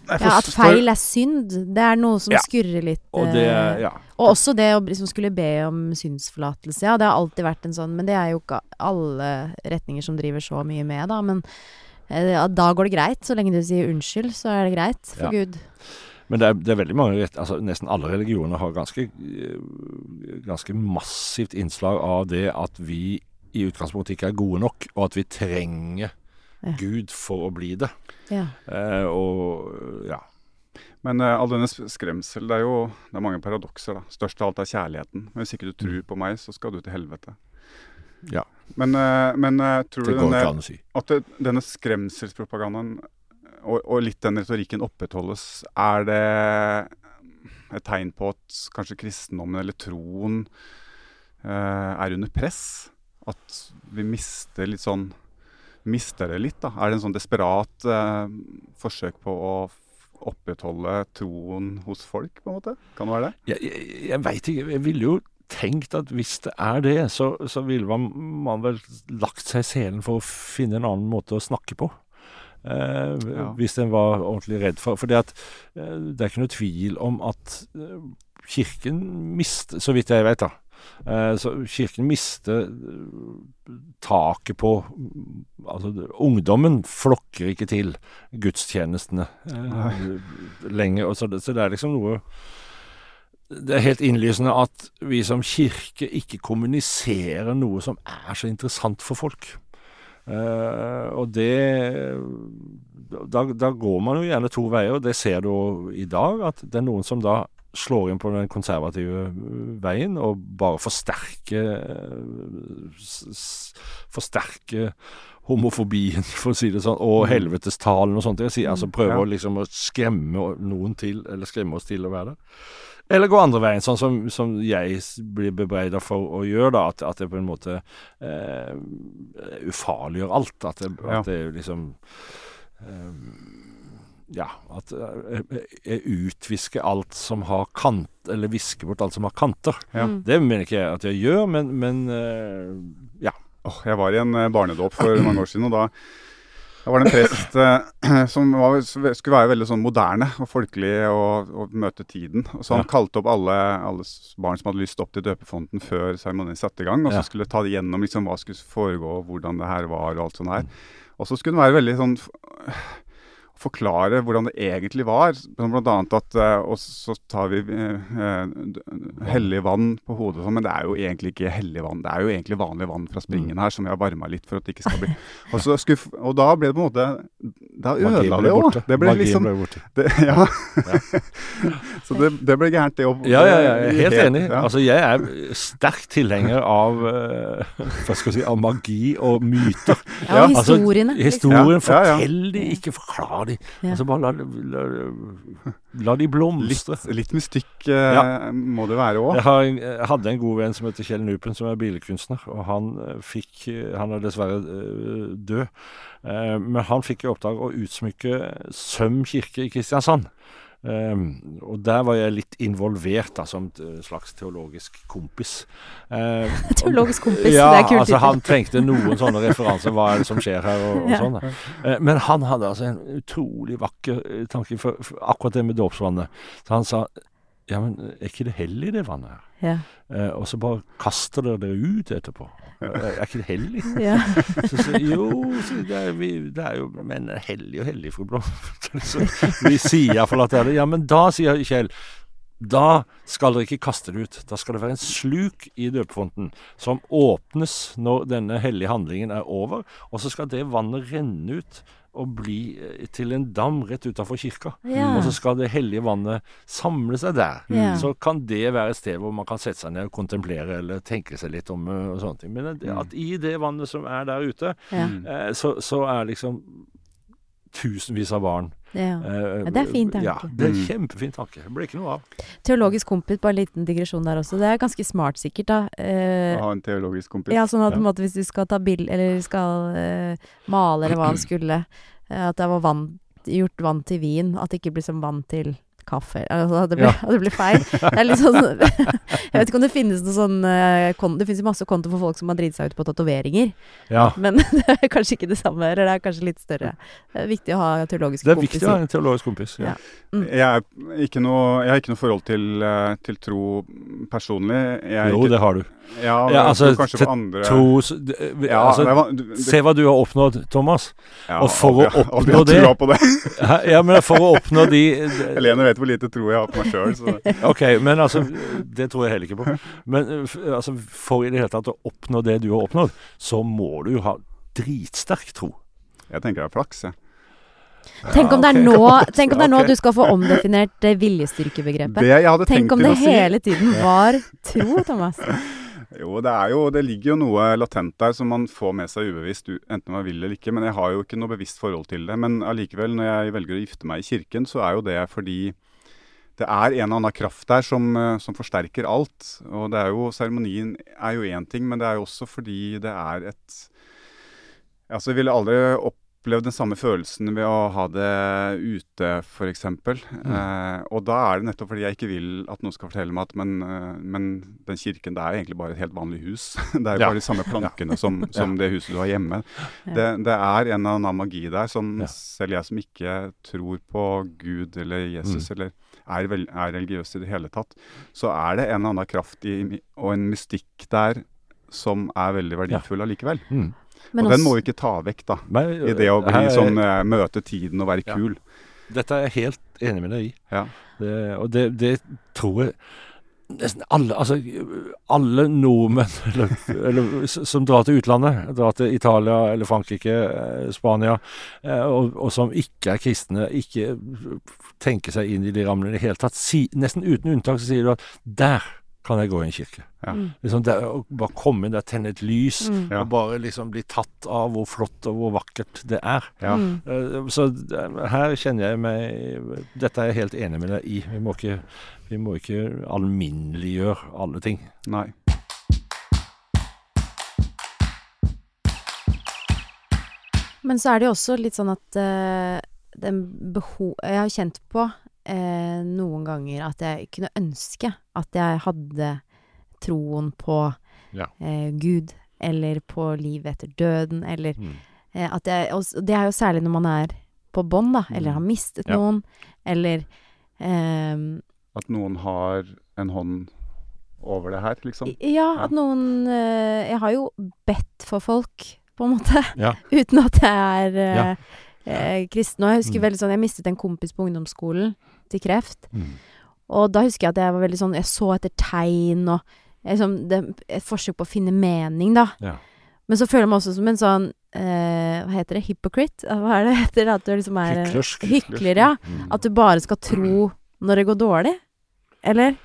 Ja, at feil er synd. Det er noe som Ja. skurrer litt. og det eh, Ja. Og også det å liksom skulle be om synsforlatelse. Ja, det har alltid vært en sånn Men det er jo ikke alle retninger som driver så mye med, da. Men eh, da går det greit. Så lenge du sier unnskyld, så er det greit for Ja. Gud. Men det er, det er veldig mange altså Nesten alle religioner har ganske, eh, ganske massivt innslag av det at vi i utgangspunktet ikke er gode nok, og at vi trenger. Gud for å bli det. Ja. Eh, og ja. Men eh, all denne skremsel, det er jo det er mange paradokser. da. Størst av alt er kjærligheten. Men hvis ikke du tror på meg, så skal du til helvete. Ja. Men, eh, men eh, tror Det du denne, si. at det, denne skremselspropagandaen og, og litt den retorikken opprettholdes, er det et tegn på at kanskje kristendommen eller troen eh, er under press? At vi mister litt sånn Mister det litt, da? Er det en sånn desperat eh, forsøk på å opprettholde troen hos folk, på en måte? Kan det være det? Jeg, jeg, jeg veit ikke. Jeg ville jo tenkt at hvis det er det, så, så ville man, man vel lagt seg i selen for å finne en annen måte å snakke på. Eh, Ja. Hvis en var ordentlig redd for For det er ikke noe tvil om at eh, Kirken mister, så vidt jeg vet, da eh, så Kirken mister eh, taket på Altså, ungdommen flokker ikke til gudstjenestene eh, lenger. Og så, det, så det er liksom noe Det er helt innlysende at vi som kirke ikke kommuniserer noe som er så interessant for folk. Uh, og det da, da går man jo gjerne to veier, og det ser du i dag. At det er noen som da slår inn på den konservative øh, veien og bare forsterker s- Forsterker homofobien, for å si det sånn, og helvetestalen og sånt. Jeg sier, altså prøver Ja. liksom å skremme noen til, eller skremme oss til å være der. Eller gå andre veien, sånn som, som jeg blir bebreida for å gjøre, da. At, at det på en måte eh, ufarliggjør alt. At det, Ja. at det liksom eh, Ja, at eh, jeg utvisker alt som har kant, eller visker bort alt som har kanter. Ja. Mm. Det mener ikke jeg at jeg gjør, men, men eh, ja. Oh, jeg var i en eh, barnedåp for mange år siden, og da, da var det en prest eh, som var, skulle være veldig sånn moderne og folkelig og, og møte tiden. Og så han Ja. kalte opp alle, alle barn som hadde lyst opp til døpefonten før seremonien satte i gang, og Ja. så skulle ta det gjennom liksom, hva skulle foregå, hvordan det her var og alt sånt her. Og så skulle han være veldig sånn forklare hvordan det egentlig var. Blant annet at eh, Og så tar vi eh, eh, hellig vann på hodet, sånn, men det er jo egentlig ikke hellig vann. Det er jo egentlig vanlig vann fra springen her som vi har varma litt for at det ikke skal bli Og, så skulle, og da ble det på en måte Da ødela det òg. Det ble Magien liksom ble borte. det, Ja. så det, det ble gærent, det òg. Ja, ja, ja, helt enig. Ja. Altså, jeg er sterk tilhenger av Hva skal jeg si Av magi og myter. Ja, og Altså, historiene. liksom. Historien, Ja, ja, ja. fortell de, ikke forklar de. Ja. Altså, bare la, la, la de blomstre. Litt, litt mystikk eh, må det være òg. Jeg, jeg hadde en god venn som heter Kjell Nupen, som er billedkunstner. Og han eh, fikk eh, Han er dessverre eh, død. Eh, men han fikk i oppdrag å utsmykke Søm kirke i Kristiansand. Um, og der var jeg litt involvert da, som et eh, slags teologisk kompis. Eh, Teologisk kompis, ja, det er kult. altså han trengte noen sånne referanser. Hva er det som skjer her, og, og Ja. sånn. Eh, men han hadde altså en utrolig vakker eh, tanke for, for akkurat det med dåpsvannet. Så han sa ja, men er ikke det hellig, det vannet her? Ja. Uh, og så bare kaster dere det ut etterpå. Eh, er ikke det hellig? Ja. Så, så, jo, så det, er, vi, det er jo Men hellig og hellig, fru Blom. så vi sier iallfall at det er det. Ja, men da, sier Kjell da skal dere ikke kaste det ut. Da skal det være en sluk i døpefonten som åpnes når denne hellige handlingen er over, og så skal det vannet renne ut og bli eh, til en dam rett utafor kirka. Ja. Og så skal det hellige vannet samle seg der. Ja. Så kan det være et sted hvor man kan sette seg ned og kontemplere eller tenke seg litt om eh, og sånne ting. Men at, at i det vannet som er der ute, Ja. eh, så, så er liksom tusenvis av barn Ja. eh, Ja, det er fin tanke. Ja, det er Mm. kjempefin tanke. Det blir ikke noe av. Teologisk kompis, bare en liten digresjon der også. Det er ganske smart sikkert, da. Eh, Å ha en teologisk kompis. ja, sånn at på Ja. en måte hvis du skal ta bild, eller skal eh, male, eller hva han skulle, eh, at det var vann, gjort vann til vin, at det ikke blir som vann til kaffe. Altså det blir, Ja. det blir feil. Det er litt sånn Jeg vet ikke om det finnes noe sånn eh, kon Det finnes jo masse konto for folk som har driti seg ut på tatoveringer, Ja. men det er kanskje ikke det samme, eller det er kanskje litt større. Det er viktig å ha teologiske Det er kompiser. viktig å ha en teologisk kompis. Ja. Ja. Jeg, er ikke noe, jeg har ikke noe forhold til, eh, til tro personlig. Jeg er Jo, ikke, det har du. Ja, Ja, altså, kanskje til på andre Tro s- eh, ja, altså, det var, du, det, Se hva du har oppnådd, Thomas. ja, og for å oppnå det- det. Ja, men for å oppnå de Helene vet hvor lite tro jeg har på meg sjøl. Ok, men altså Det tror jeg heller ikke på. Men eh, altså, for i det hele tatt å oppnå det du har oppnådd, så må du jo ha dritsterk tro. Jeg tenker det er flaks, jeg. Tenk om det er nå, tenk om det er nå du skal få omdefinert det viljestyrkebegrepet. Det jeg hadde Tenk tenkt om til det si hele tiden var tro, Thomas. Jo, det er jo Det ligger jo noe latent der som man får med seg ubevisst, enten man vil eller ikke. Men jeg har jo ikke noe bevisst forhold til det. Men allikevel, når jeg velger å gifte meg i kirken, så er jo det fordi det er en eller annen kraft der som, eh, som forsterker alt. Og det er jo Seremonien er jo én ting, men det er jo også fordi det er et Altså, jeg ville aldri opplevd den samme følelsen ved å ha det ute, f.eks. Mm. Eh, og da er det nettopp fordi jeg ikke vil at noen skal fortelle meg at men, eh, men den kirken det er egentlig bare et helt vanlig hus. det er jo Ja. bare de samme plankene som, som det huset du har hjemme. Det, det er en eller annen magi der som Ja. selv jeg som ikke tror på Gud eller Jesus Mm. eller er, vel, er religiøs i det hele tatt, så er det en eller annen kraft i, og en mystikk der som er veldig verdifull allikevel. Mm. og og den må vi ikke ta vekk, da. Men, I det å bli her er- sånn eh, møte tiden og være Ja. kul. Dette er jeg helt enig med deg i. Ja. Det, og det, det tror jeg nesten alle Altså alle nordmenn eller, eller, som drar til utlandet, drar til Italia eller Frankrike, eh, Spania, eh, og, og som ikke er kristne, ikke tenker seg inn i de rammene i det hele tatt, si, nesten uten unntak så sier du at der kan jeg gå i en kirke. Ja. Mm. Liksom der, å bare komme inn der, tenne et lys, Mm. Og bare liksom bli tatt av hvor flott og hvor vakkert det er. Ja. Mm. Eh, Så eh, her kjenner jeg meg Dette er jeg helt enig med deg i. Vi må ikke, vi må ikke alminneliggjøre alle ting. Nei. Men så er det jo også litt sånn at uh, den behov Jeg har kjent på eh, noen ganger at jeg kunne ønske at jeg hadde troen på Ja. eh, Gud, eller på livet etter døden, eller Mm. eh, at jeg og Det er jo særlig når man er på bånd, da, eller Mm. har mistet Ja. noen, eller ehm, At noen har en hånd over det her, liksom. Ja, at noen eh, Jeg har jo bedt for folk, på en måte. Ja. Uten at jeg er eh, eh, kristen. Og jeg husker Mm. veldig sånn Jeg mistet en kompis på ungdomsskolen til kreft. Mm. Og da husker jeg at jeg var veldig sånn Jeg så etter tegn og liksom, det, Et forsøk på å finne mening, da. Ja. Men så føler jeg meg også som en sånn eh, Hva heter det? Hypocrite? Hva er det heter? At du liksom er Hyklersk. Hykler, ja. Mm. At du bare skal tro når det går dårlig. Eller?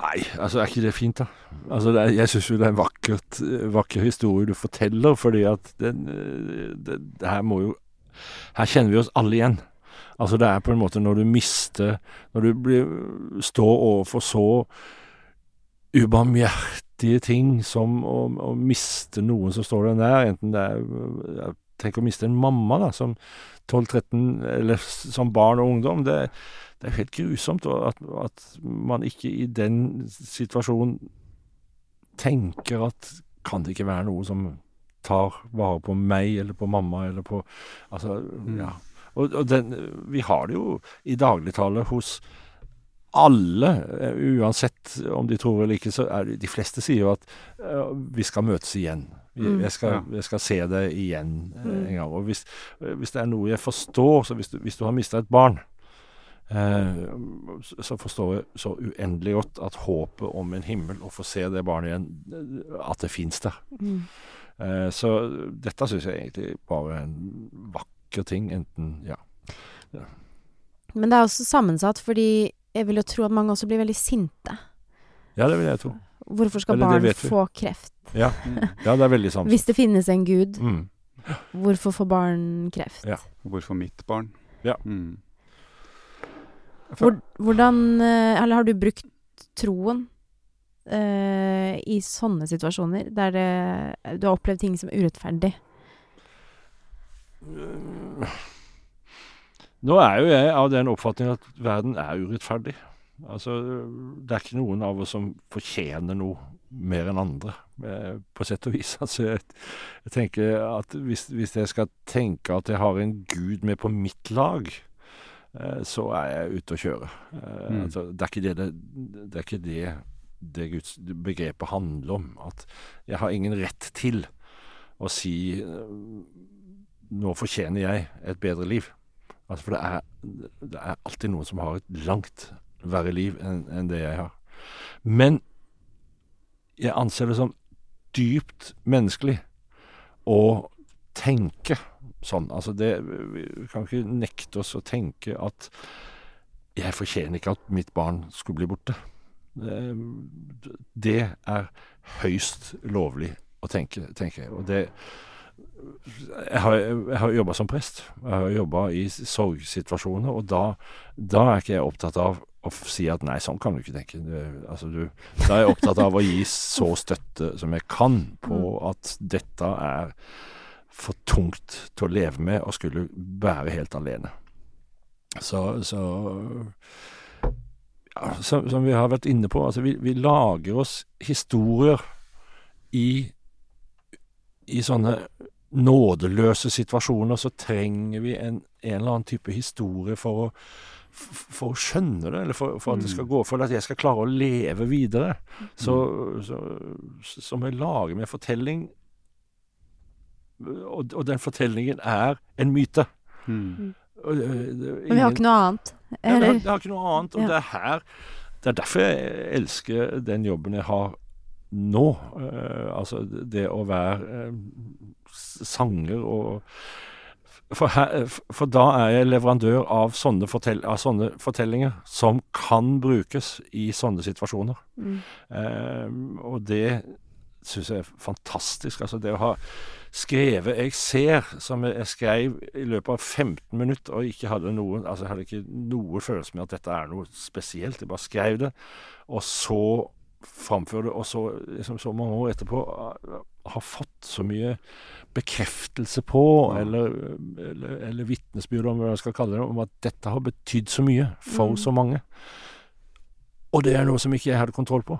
Nei, altså er ikke det fint, da? Altså, er, jeg syns jo det er en vakkert, vakker historie du forteller, fordi at den, eh, det, det her må jo Her kjenner vi oss alle igjen. Altså det er på en måte når du mister Når du blir, står overfor så ubarmhjertige ting som å, å miste noen som står deg nær, enten det er Tenk å miste en mamma da, som 12-13, eller som barn og ungdom. Det, det er helt grusomt at, at man ikke i den situasjonen tenker at kan det ikke være noe som tar vare på meg eller på mamma eller på Altså, ja. Og, og den, vi har det jo i dagligtale hos alle, eh, uansett om de tror eller ikke, så er det De fleste sier jo at uh, vi skal møtes igjen. Mm. Jeg, skal, jeg skal se deg igjen eh, Mm. en gang. Og hvis, hvis det er noe jeg forstår, så hvis du, hvis du har mista et barn så- forstår jeg så uendelig godt at håpet om en himmel, å få se det barnet igjen, at det fins der. Mm. Eh, så dette syns jeg egentlig bare er en vakker ting, enten Ja. Men det er også sammensatt, fordi jeg vil jo tro at mange også blir veldig sinte. Ja, det vil jeg tro. Hvorfor skal Eller barn få kreft? Ja, ja det er veldig sammensatt. Hvis det finnes en gud, Mm. hvorfor får barn kreft? Ja. Hvorfor mitt barn? Ja. Mm. Hvordan eh, Eller har du brukt troen eh, i sånne situasjoner, der det, du har opplevd ting som er urettferdig? Nå er jo jeg av den oppfatning at verden er urettferdig. Altså, det er ikke noen av oss som fortjener noe mer enn andre, eh, på sett og vis. Altså, jeg, jeg tenker at hvis, hvis jeg skal tenke at jeg har en gud med på mitt lag, eh, så er jeg ute å kjøre. Eh, Mm. altså, det er ikke det det, det, er ikke det, det Guds begrepet handler om. At jeg har ingen rett til å si eh, nå fortjener jeg et bedre liv. Altså, for det er, det er alltid noen som har et langt verre liv enn enn det jeg har. Men jeg anser det som dypt menneskelig å tenke sånn. Altså det, vi kan ikke nekte oss å tenke at jeg fortjener ikke at mitt barn skulle bli borte. Det, det er høyst lovlig å tenke, tenker jeg. Og det jeg har, jeg har jobba som prest. Jeg har jobba i sorgsituasjoner, og da, da er ikke jeg opptatt av å si at nei, sånn kan du ikke tenke. Du, altså, du, da er jeg opptatt av å gi så støtte som jeg kan på at dette er for tungt til å leve med og skulle bære helt alene. Så, så ja, som, som vi har vært inne på, altså vi, vi lager oss historier i i sånne nådeløse situasjoner så trenger vi en, en eller annen type historie for å, for å skjønne det, eller for, for at det skal gå, for at jeg skal klare å leve videre. Så, så, så må jeg lage meg en fortelling, og, og den fortellingen er en myte. Mm. Og, øh, Men vi har ikke noe annet. ja, vi, har, vi har ikke noe annet. Og Ja. det er her Det er derfor jeg elsker den jobben jeg har nå. Uh, altså det å være uh, sanger og for, her, for da er jeg leverandør av sånne, fortell, av sånne fortellinger som kan brukes i sånne situasjoner. Mm. Eh, og det syns jeg er fantastisk. Altså det å ha skrevet 'Jeg ser', som jeg skrev i løpet av 15 minutter, og ikke hadde noen Altså jeg hadde ikke noe følelse med at dette er noe spesielt. Jeg bare skrev det, og så framføre det, og så liksom så mange år etterpå uh, har fått så mye bekreftelse på, Ja. eller, eller, eller vitnesbyrd, om hva jeg skal kalle det, om at dette har betydd så mye for Mm. så mange. Og det er noe som ikke jeg hadde kontroll på.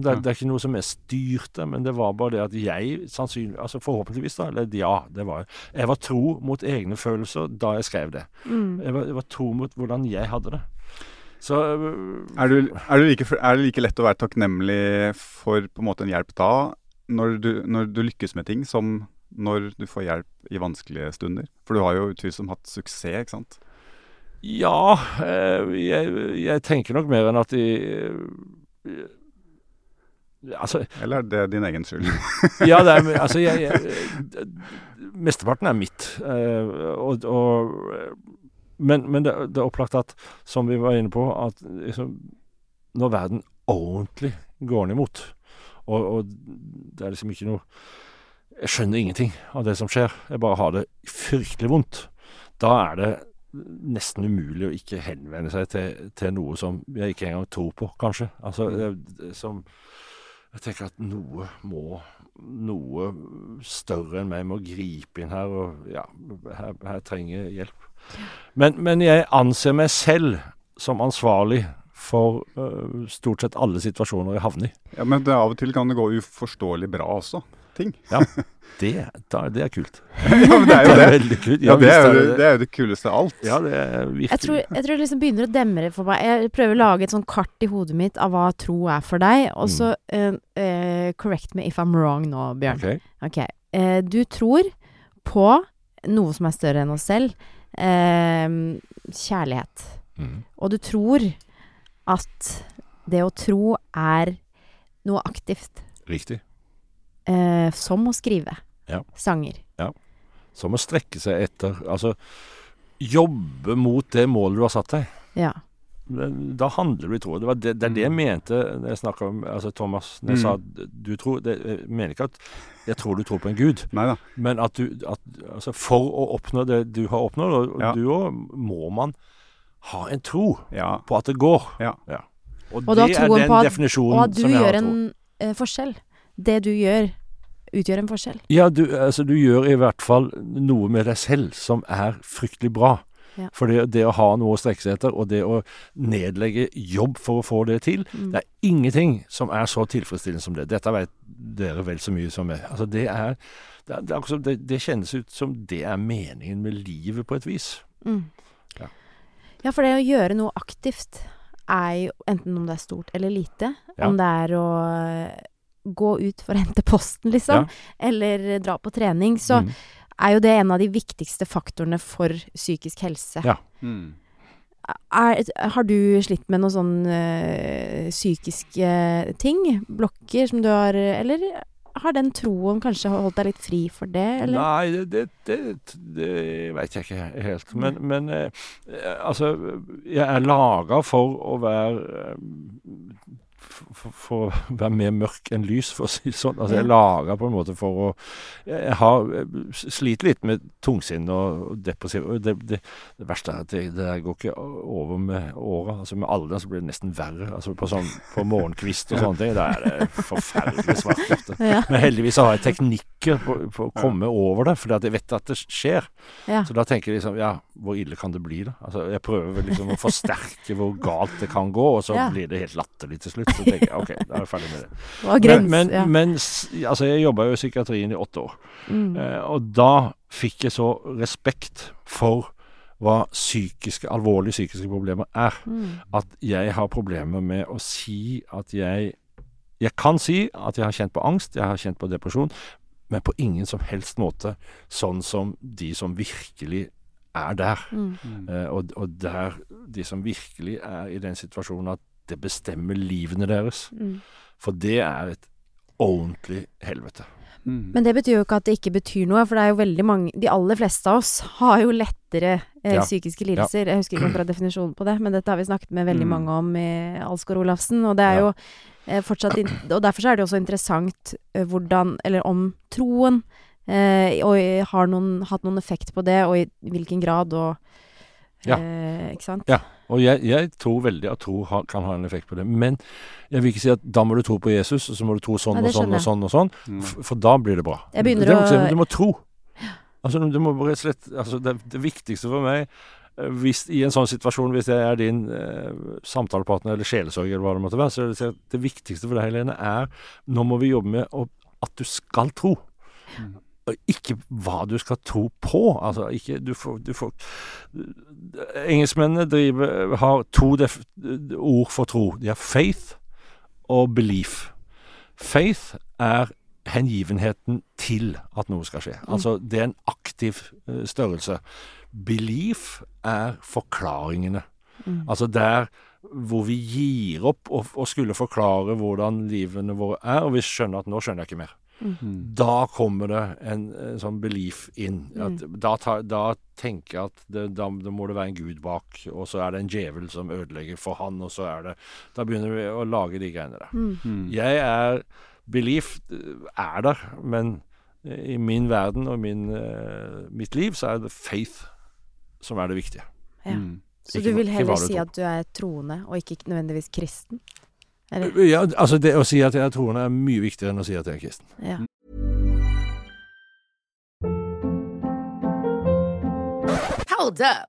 Det er, det er ikke noe som jeg styrte, men det var bare det at jeg sannsynlig, altså forhåpentligvis da, eller ja, det var jeg. Var tro mot egne følelser da jeg skrev det. Mm. Jeg var, jeg var tro mot hvordan jeg hadde det. Så øh, Er, du, er, du like, er det like lett å være takknemlig for på en måte en hjelp da, når du, når du lykkes med ting, som når du får hjelp i vanskelige stunder? For du har jo utvilsomt hatt suksess, ikke sant? Ja, eh, jeg, jeg tenker nok mer enn at de Altså, Eller er det din egen skyld? ja, det er Altså, jeg, jeg Mesteparten er mitt. eh, og, og Men, men det, det er opplagt at, som vi var inne på, at liksom Når verden ordentlig går den imot, og, og det er liksom ikke noe Jeg skjønner ingenting av det som skjer. Jeg bare har det fryktelig vondt. Da er det nesten umulig å ikke henvende seg til, til noe som jeg ikke engang tror på, kanskje. Altså, det, det, som Jeg tenker at noe må Noe større enn meg må gripe inn her, og ja, her, her trenger jeg hjelp. Men, men jeg anser meg selv som ansvarlig for uh, stort sett alle situasjoner jeg havner i. Ja, Men det, av og til kan det gå uforståelig bra også. Ting. Det, da, det er kult. ja, men det er jo det. veldig kult. Ja, det er, jo, det. det er jo det kuleste av alt. Ja, det er virkelig. Jeg tror, jeg tror det liksom begynner å demre for meg. Jeg prøver å lage et sånn kart i hodet mitt av hva tro er for deg. Og så mm. uh, uh, Correct me if I'm wrong nå, Bjørn. Ok. okay. Uh, du tror på noe som er større enn oss selv. Kjærlighet. Mm. og du tror at det å tro er noe aktivt, Riktig. Eh, som å skrive Ja. sanger. Som å strekke seg etter Altså jobbe mot det målet du har satt deg. Ja. Da handler du i tro. Det, var det, det er det jeg mente når jeg snakka om altså Thomas. Når jeg Mm. sa at du tror det, Jeg mener ikke at jeg tror du tror på en gud, Neida. men at du at, altså For å oppnå det du har oppnådd, og Ja. du òg, må man ha en tro Ja. på at det går. Ja. Og, Og det er den at- definisjonen Og at du som jeg har gjør en eh, forskjell. Det du gjør, utgjør en forskjell. Ja, du, altså, du gjør i hvert fall noe med deg selv som er fryktelig bra. Ja. For det, det å ha noe å strekke seg etter, og det å nedlegge jobb for å få det til, Mm. det er ingenting som er så tilfredsstillende som det. Dette vet dere vel så mye som meg. Altså, det er det, er, det, er som- det, kjennes ut som det er meningen med livet, på et vis. Mm. Ja. Ja, for det å gjøre noe aktivt er jo enten om det er stort eller lite. Ja. Om det er å gå ut for å hente posten, liksom, Ja. eller dra på trening, så Mm. er jo det en av de viktigste faktorene for psykisk helse. Ja. Mm. Er, har du slitt med noen sånne eh, psykiske ting? Blokker som du har Eller har den troen kanskje holdt deg litt fri for det, eller? Nei, det, det, det, det veit jeg ikke helt. Men, men eh, altså Jeg er laga for å være eh, for, for å være mer mørk enn lys, for å si det sånn. Altså, jeg lager på en måte for å Jeg har sliter litt med tungsinn og depressiv det, det, det verste er at det, det går ikke over med åra. Altså, med alderen så blir det nesten verre. Altså, på, sånn, på morgenkvist og sånne ting, da er det forferdelig svart. Ja. Men heldigvis har jeg teknikker på, på å komme over det, fordi at jeg vet at det skjer. Ja. Så da tenker jeg liksom Ja, hvor ille kan det bli, da? Altså, jeg prøver liksom å forsterke hvor galt det kan gå, og så Ja. blir det helt latterlig til slutt. Så tenker jeg OK, da er jeg ferdig med det. Grens, men, men, ja. men altså, jeg jobba jo i psykiatrien i åtte år, Mm. eh, og da fikk jeg så respekt for hva psykiske, alvorlige psykiske problemer er Mm. at jeg har problemer med å si at jeg Jeg kan si at jeg har kjent på angst, jeg har kjent på depresjon, men på ingen som helst måte sånn som de som virkelig er der. Mm. Eh, og, og der de som virkelig er i den situasjonen at det bestemmer livene deres. Mm. For det er et ordentlig helvete. Mm. Men det betyr jo ikke at det ikke betyr noe, for det er jo veldig mange De aller fleste av oss har jo lettere eh, Ja. psykiske lidelser. Jeg husker ikke akkurat definisjonen på det, men dette har vi snakket med veldig Mm. mange om i Alsgaard Olafsen, og det er Ja. jo eh, fortsatt in Og derfor så er det jo også interessant eh, hvordan Eller om troen eh, og har noen, hatt noen effekt på det, og i hvilken grad, og Ja. eh, Ikke sant? Ja, og jeg, jeg tror veldig at tro ha, kan ha en effekt på det. Men jeg vil ikke si at da må du tro på Jesus, og så må du tro sånn Nei, og sånn og sånn og sånn, Mm. for da blir det bra. Jeg begynner det, å- si, Du må tro. Altså, du må bare slett altså, det, det viktigste for meg eh, hvis, i en sånn situasjon, hvis jeg er din eh, samtalepartner eller sjelesorg, eller hva det måtte være, så er det, det viktigste for deg, Helene, er nå må vi jobbe med å, at du skal tro. Mm. Ikke hva du skal tro på. Altså, ikke Du får, du får Engelskmennene driver, har to def, ord for tro. De har faith og belief. Faith er hengivenheten til at noe skal skje. Altså, det er en aktiv eh, størrelse. Belief er forklaringene. Mm. Altså der hvor vi gir opp og, og skulle forklare hvordan livene våre er, og vi skjønner at nå skjønner jeg ikke mer. Mm. Da kommer det en, en sånn belief inn. At, da, tar- da tenker jeg at det, da, da må det være en gud bak, og så er det en djevel som ødelegger for han, og så er det Da begynner vi å lage de greiene der. Mm. Mm. Jeg er Belief eh, er der, men i min verden og min, eh, mitt liv så er det faith som er det viktige. Ja. Mm. Så Ikke du vil heller si at du er troende, og ikke nødvendigvis kristen? Eller? Ja, altså Det å si at jeg er troende er mye viktigere enn å si at jeg er kristen. Ja. Hold up.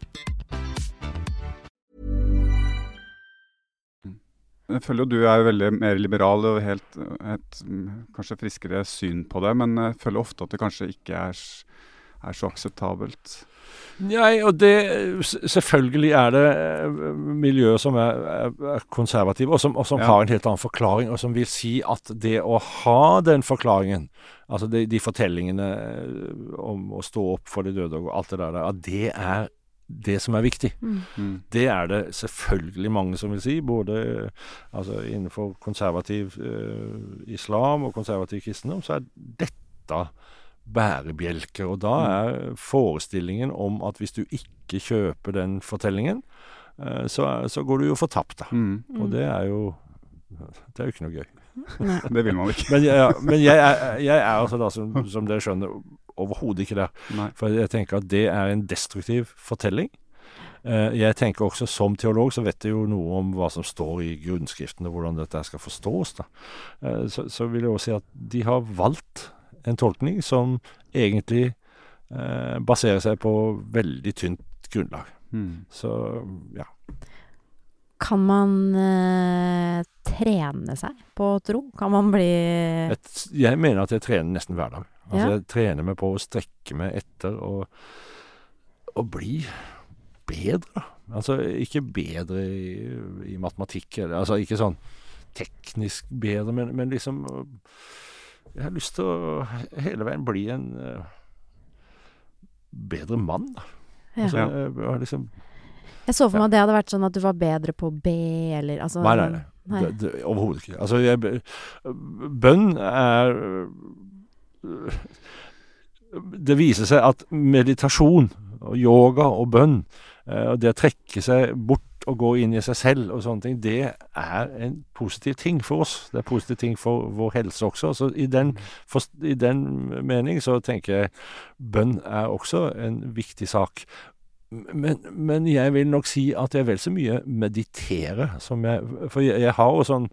jeg føler jo du er veldig mer liberal og helt, et kanskje friskere syn på det, men jeg føler ofte at det kanskje ikke er, er så akseptabelt. Nei, og det Selvfølgelig er det eh, miljøer som er, er, er konservative, og som, og som Ja. har en helt annen forklaring, og som vil si at det å ha den forklaringen, altså de, de fortellingene eh, om å stå opp for de døde og alt det der, at det er det som er viktig. Mm. Det er det selvfølgelig mange som vil si, både eh, altså innenfor konservativ eh, islam og konservativ kristendom, så er dette bærebjelker. Og da er forestillingen om at hvis du ikke kjøper den fortellingen, eh, så, så går du jo fortapt, da. Mm. Og det er jo det er jo ikke noe gøy. Det vil man ikke. Men jeg, ja, men jeg, er, jeg er altså da, som, som dere skjønner, overhodet ikke der. Nei. For jeg tenker at det er en destruktiv fortelling. Eh, Jeg tenker også som teolog så vet jeg jo noe om hva som står i grunnskriftene, hvordan dette skal forstås. da. Eh, Så, så vil jeg også si at de har valgt en tolkning som egentlig eh, baserer seg på veldig tynt grunnlag. Mm. Så ja. Kan man eh, trene seg på tro? Kan man bli jeg, jeg mener at jeg trener nesten hver dag. Altså Ja. Jeg trener meg på å strekke meg etter og, og bli bedre. Altså ikke bedre i, i matematikk, eller, altså ikke sånn teknisk bedre, men, men liksom øh, Jeg har lyst til å hele veien bli en uh, bedre mann. da. Ja. Altså, jeg, jeg liksom Jeg så for meg at det hadde vært sånn at du var bedre på å be, eller altså Nei, nei, nei. Nei. Det, det, Overhodet ikke. Altså, jeg, bønn er Det viser seg at meditasjon og yoga og bønn, eh, det å trekke seg bort og gå inn i seg selv og sånne ting, det er en positiv ting for oss. Det er en positiv ting for vår helse også. Så i den, for, i den mening så tenker jeg bønn er også en viktig sak. Men, men jeg vil nok si at jeg vel så mye mediterer som jeg For jeg, jeg har jo sånn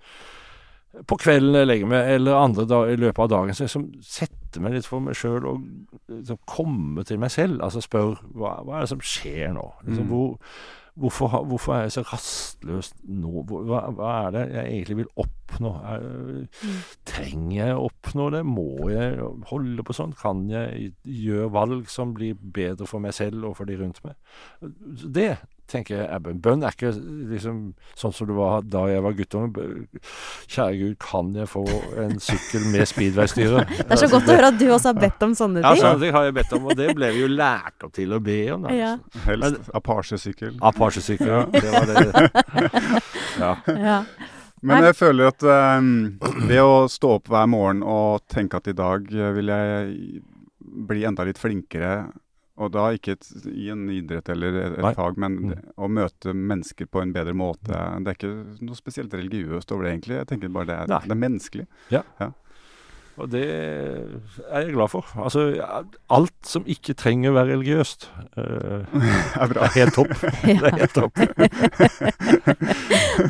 På kvelden jeg legger meg, eller andre da, i løpet av dagen, så jeg liksom setter meg litt for meg sjøl og liksom komme til meg selv. Altså spør hva, hva er det som skjer nå? Liksom, Mm. hvor, hvorfor, hvorfor er jeg så rastløs nå? Hva, hva er det jeg egentlig vil oppnå? Er, Trenger jeg å oppnå det? Må jeg holde på sånn? Kan jeg gjøre valg som blir bedre for meg selv og for de rundt meg? Det tenker jeg bønn. Bønn er ikke liksom sånn som det var da jeg var guttunge. Kjære Gud, kan jeg få en sykkel med speedway-styre? Det er så godt å høre at du også har bedt om sånne ting. Ja, sånne ting har jeg bedt om, og det ble vi jo lært opp til å be om. Da. Ja. Helst Apache-sykkel. Apache-sykkel, ja. Det var det. Ja. Ja. Men jeg føler at um, ved å stå opp hver morgen og tenke at i dag eh, vil jeg bli enda litt flinkere, og da ikke et, i en idrett eller et, Nei. fag, men Mm. å møte mennesker på en bedre måte Det er ikke noe spesielt religiøst over det, egentlig. Jeg tenker bare det er, det er menneskelig. Og det er jeg glad for. Altså, alt som ikke trenger å være religiøst, uh, er bra. er helt topp. Det er helt topp.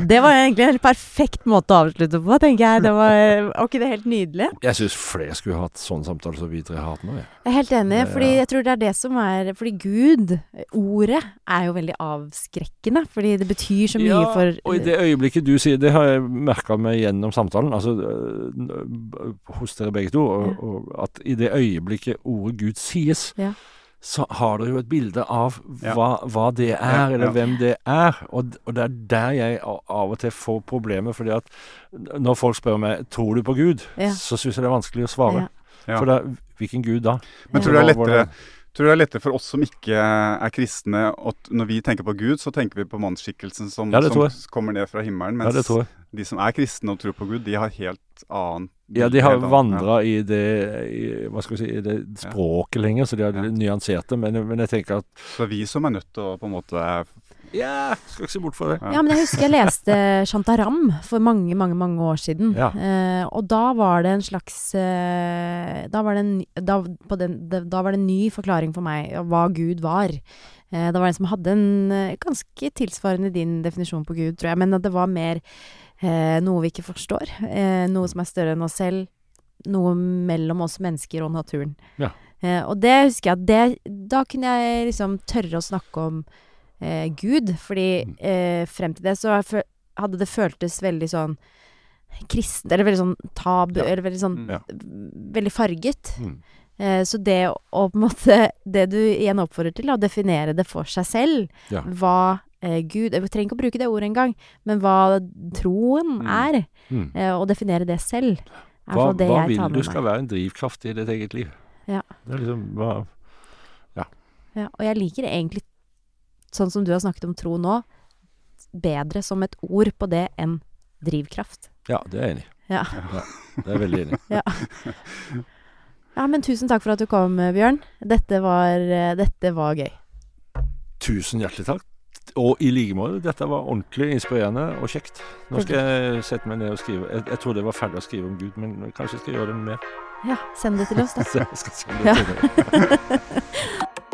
Det var egentlig en helt perfekt måte å avslutte på, tenker jeg. Det var, var ikke det helt nydelig? Jeg syns flere skulle hatt sånne samtaler som vi tre har hatt nå. Jeg. Jeg er helt enig, fordi jeg tror det er det som er Fordi Gud, ordet, er jo veldig avskrekkende. Fordi det betyr så mye Ja, for Og i det øyeblikket du sier Det har jeg merka meg gjennom samtalen, altså øh, hos dere begge to, og, og at i det øyeblikket ordet Gud sies, Ja. så har dere jo et bilde av hva, hva det er, Ja, eller hvem det er. Og, og det er der jeg av og til får problemer, fordi at når folk spør meg tror du på Gud, Ja. så syns jeg det er vanskelig å svare. For da, hvilken Gud da? Men tror du det er lettere Tror du det er lettere for oss som ikke er kristne, at når vi tenker på Gud, så tenker vi på mannsskikkelsen som, Ja, som kommer ned fra himmelen, mens ja, de som er kristne og tror på Gud, de har helt annet Ja, de har vandra i det i, Hva skal vi si i det språket lenger, så de har Ja. nyansert det. Men, men jeg tenker at Så vi som er nødt til å på en måte Ja, skal ikke se bort fra det. Ja. Ja, men jeg husker jeg leste Shantaram for mange, mange mange år siden. Ja. Eh, og da var det en slags eh, da, var det en, da, på den, da var det en ny forklaring for meg hva Gud var. Eh, det var en som hadde en eh, ganske tilsvarende din definisjon på Gud, tror jeg, men at det var mer noe vi ikke forstår. Eh, noe som er større enn oss selv. Noe mellom oss mennesker og naturen. Ja. Eh, og det husker jeg det Da kunne jeg liksom tørre å snakke om eh, Gud, fordi Mm. eh, frem til det så hadde det føltes veldig sånn kristent, eller veldig sånn tabu, Ja. eller veldig sånn Mm. Ja. veldig farget. Mm. Eh, så det å på en måte Det du igjen oppfordrer til, å definere det for seg selv, hva eh, Gud Jeg trenger ikke å bruke det ordet engang, men hva troen Mm. er, Mm. eh, og definere det selv, er Hva, det hva jeg vil du skal meg. være en drivkraft i ditt eget liv? Ja. Det er liksom hva Ja, og jeg liker egentlig, sånn som du har snakket om tro nå, bedre som et ord på det enn drivkraft. Ja, det er jeg enig i. Ja. Det er jeg veldig enig i. ja, men tusen takk for at du kom, Bjørn. Dette var, eh, dette var gøy. Tusen hjertelig takk. Og i like måte. Dette var ordentlig inspirerende og kjekt. Nå skal jeg sette meg ned og skrive. Jeg, jeg trodde jeg var ferdig å skrive om Gud, men kanskje jeg skal gjøre det mer. Ja, send det til oss, da. Jeg skal sende det til dere.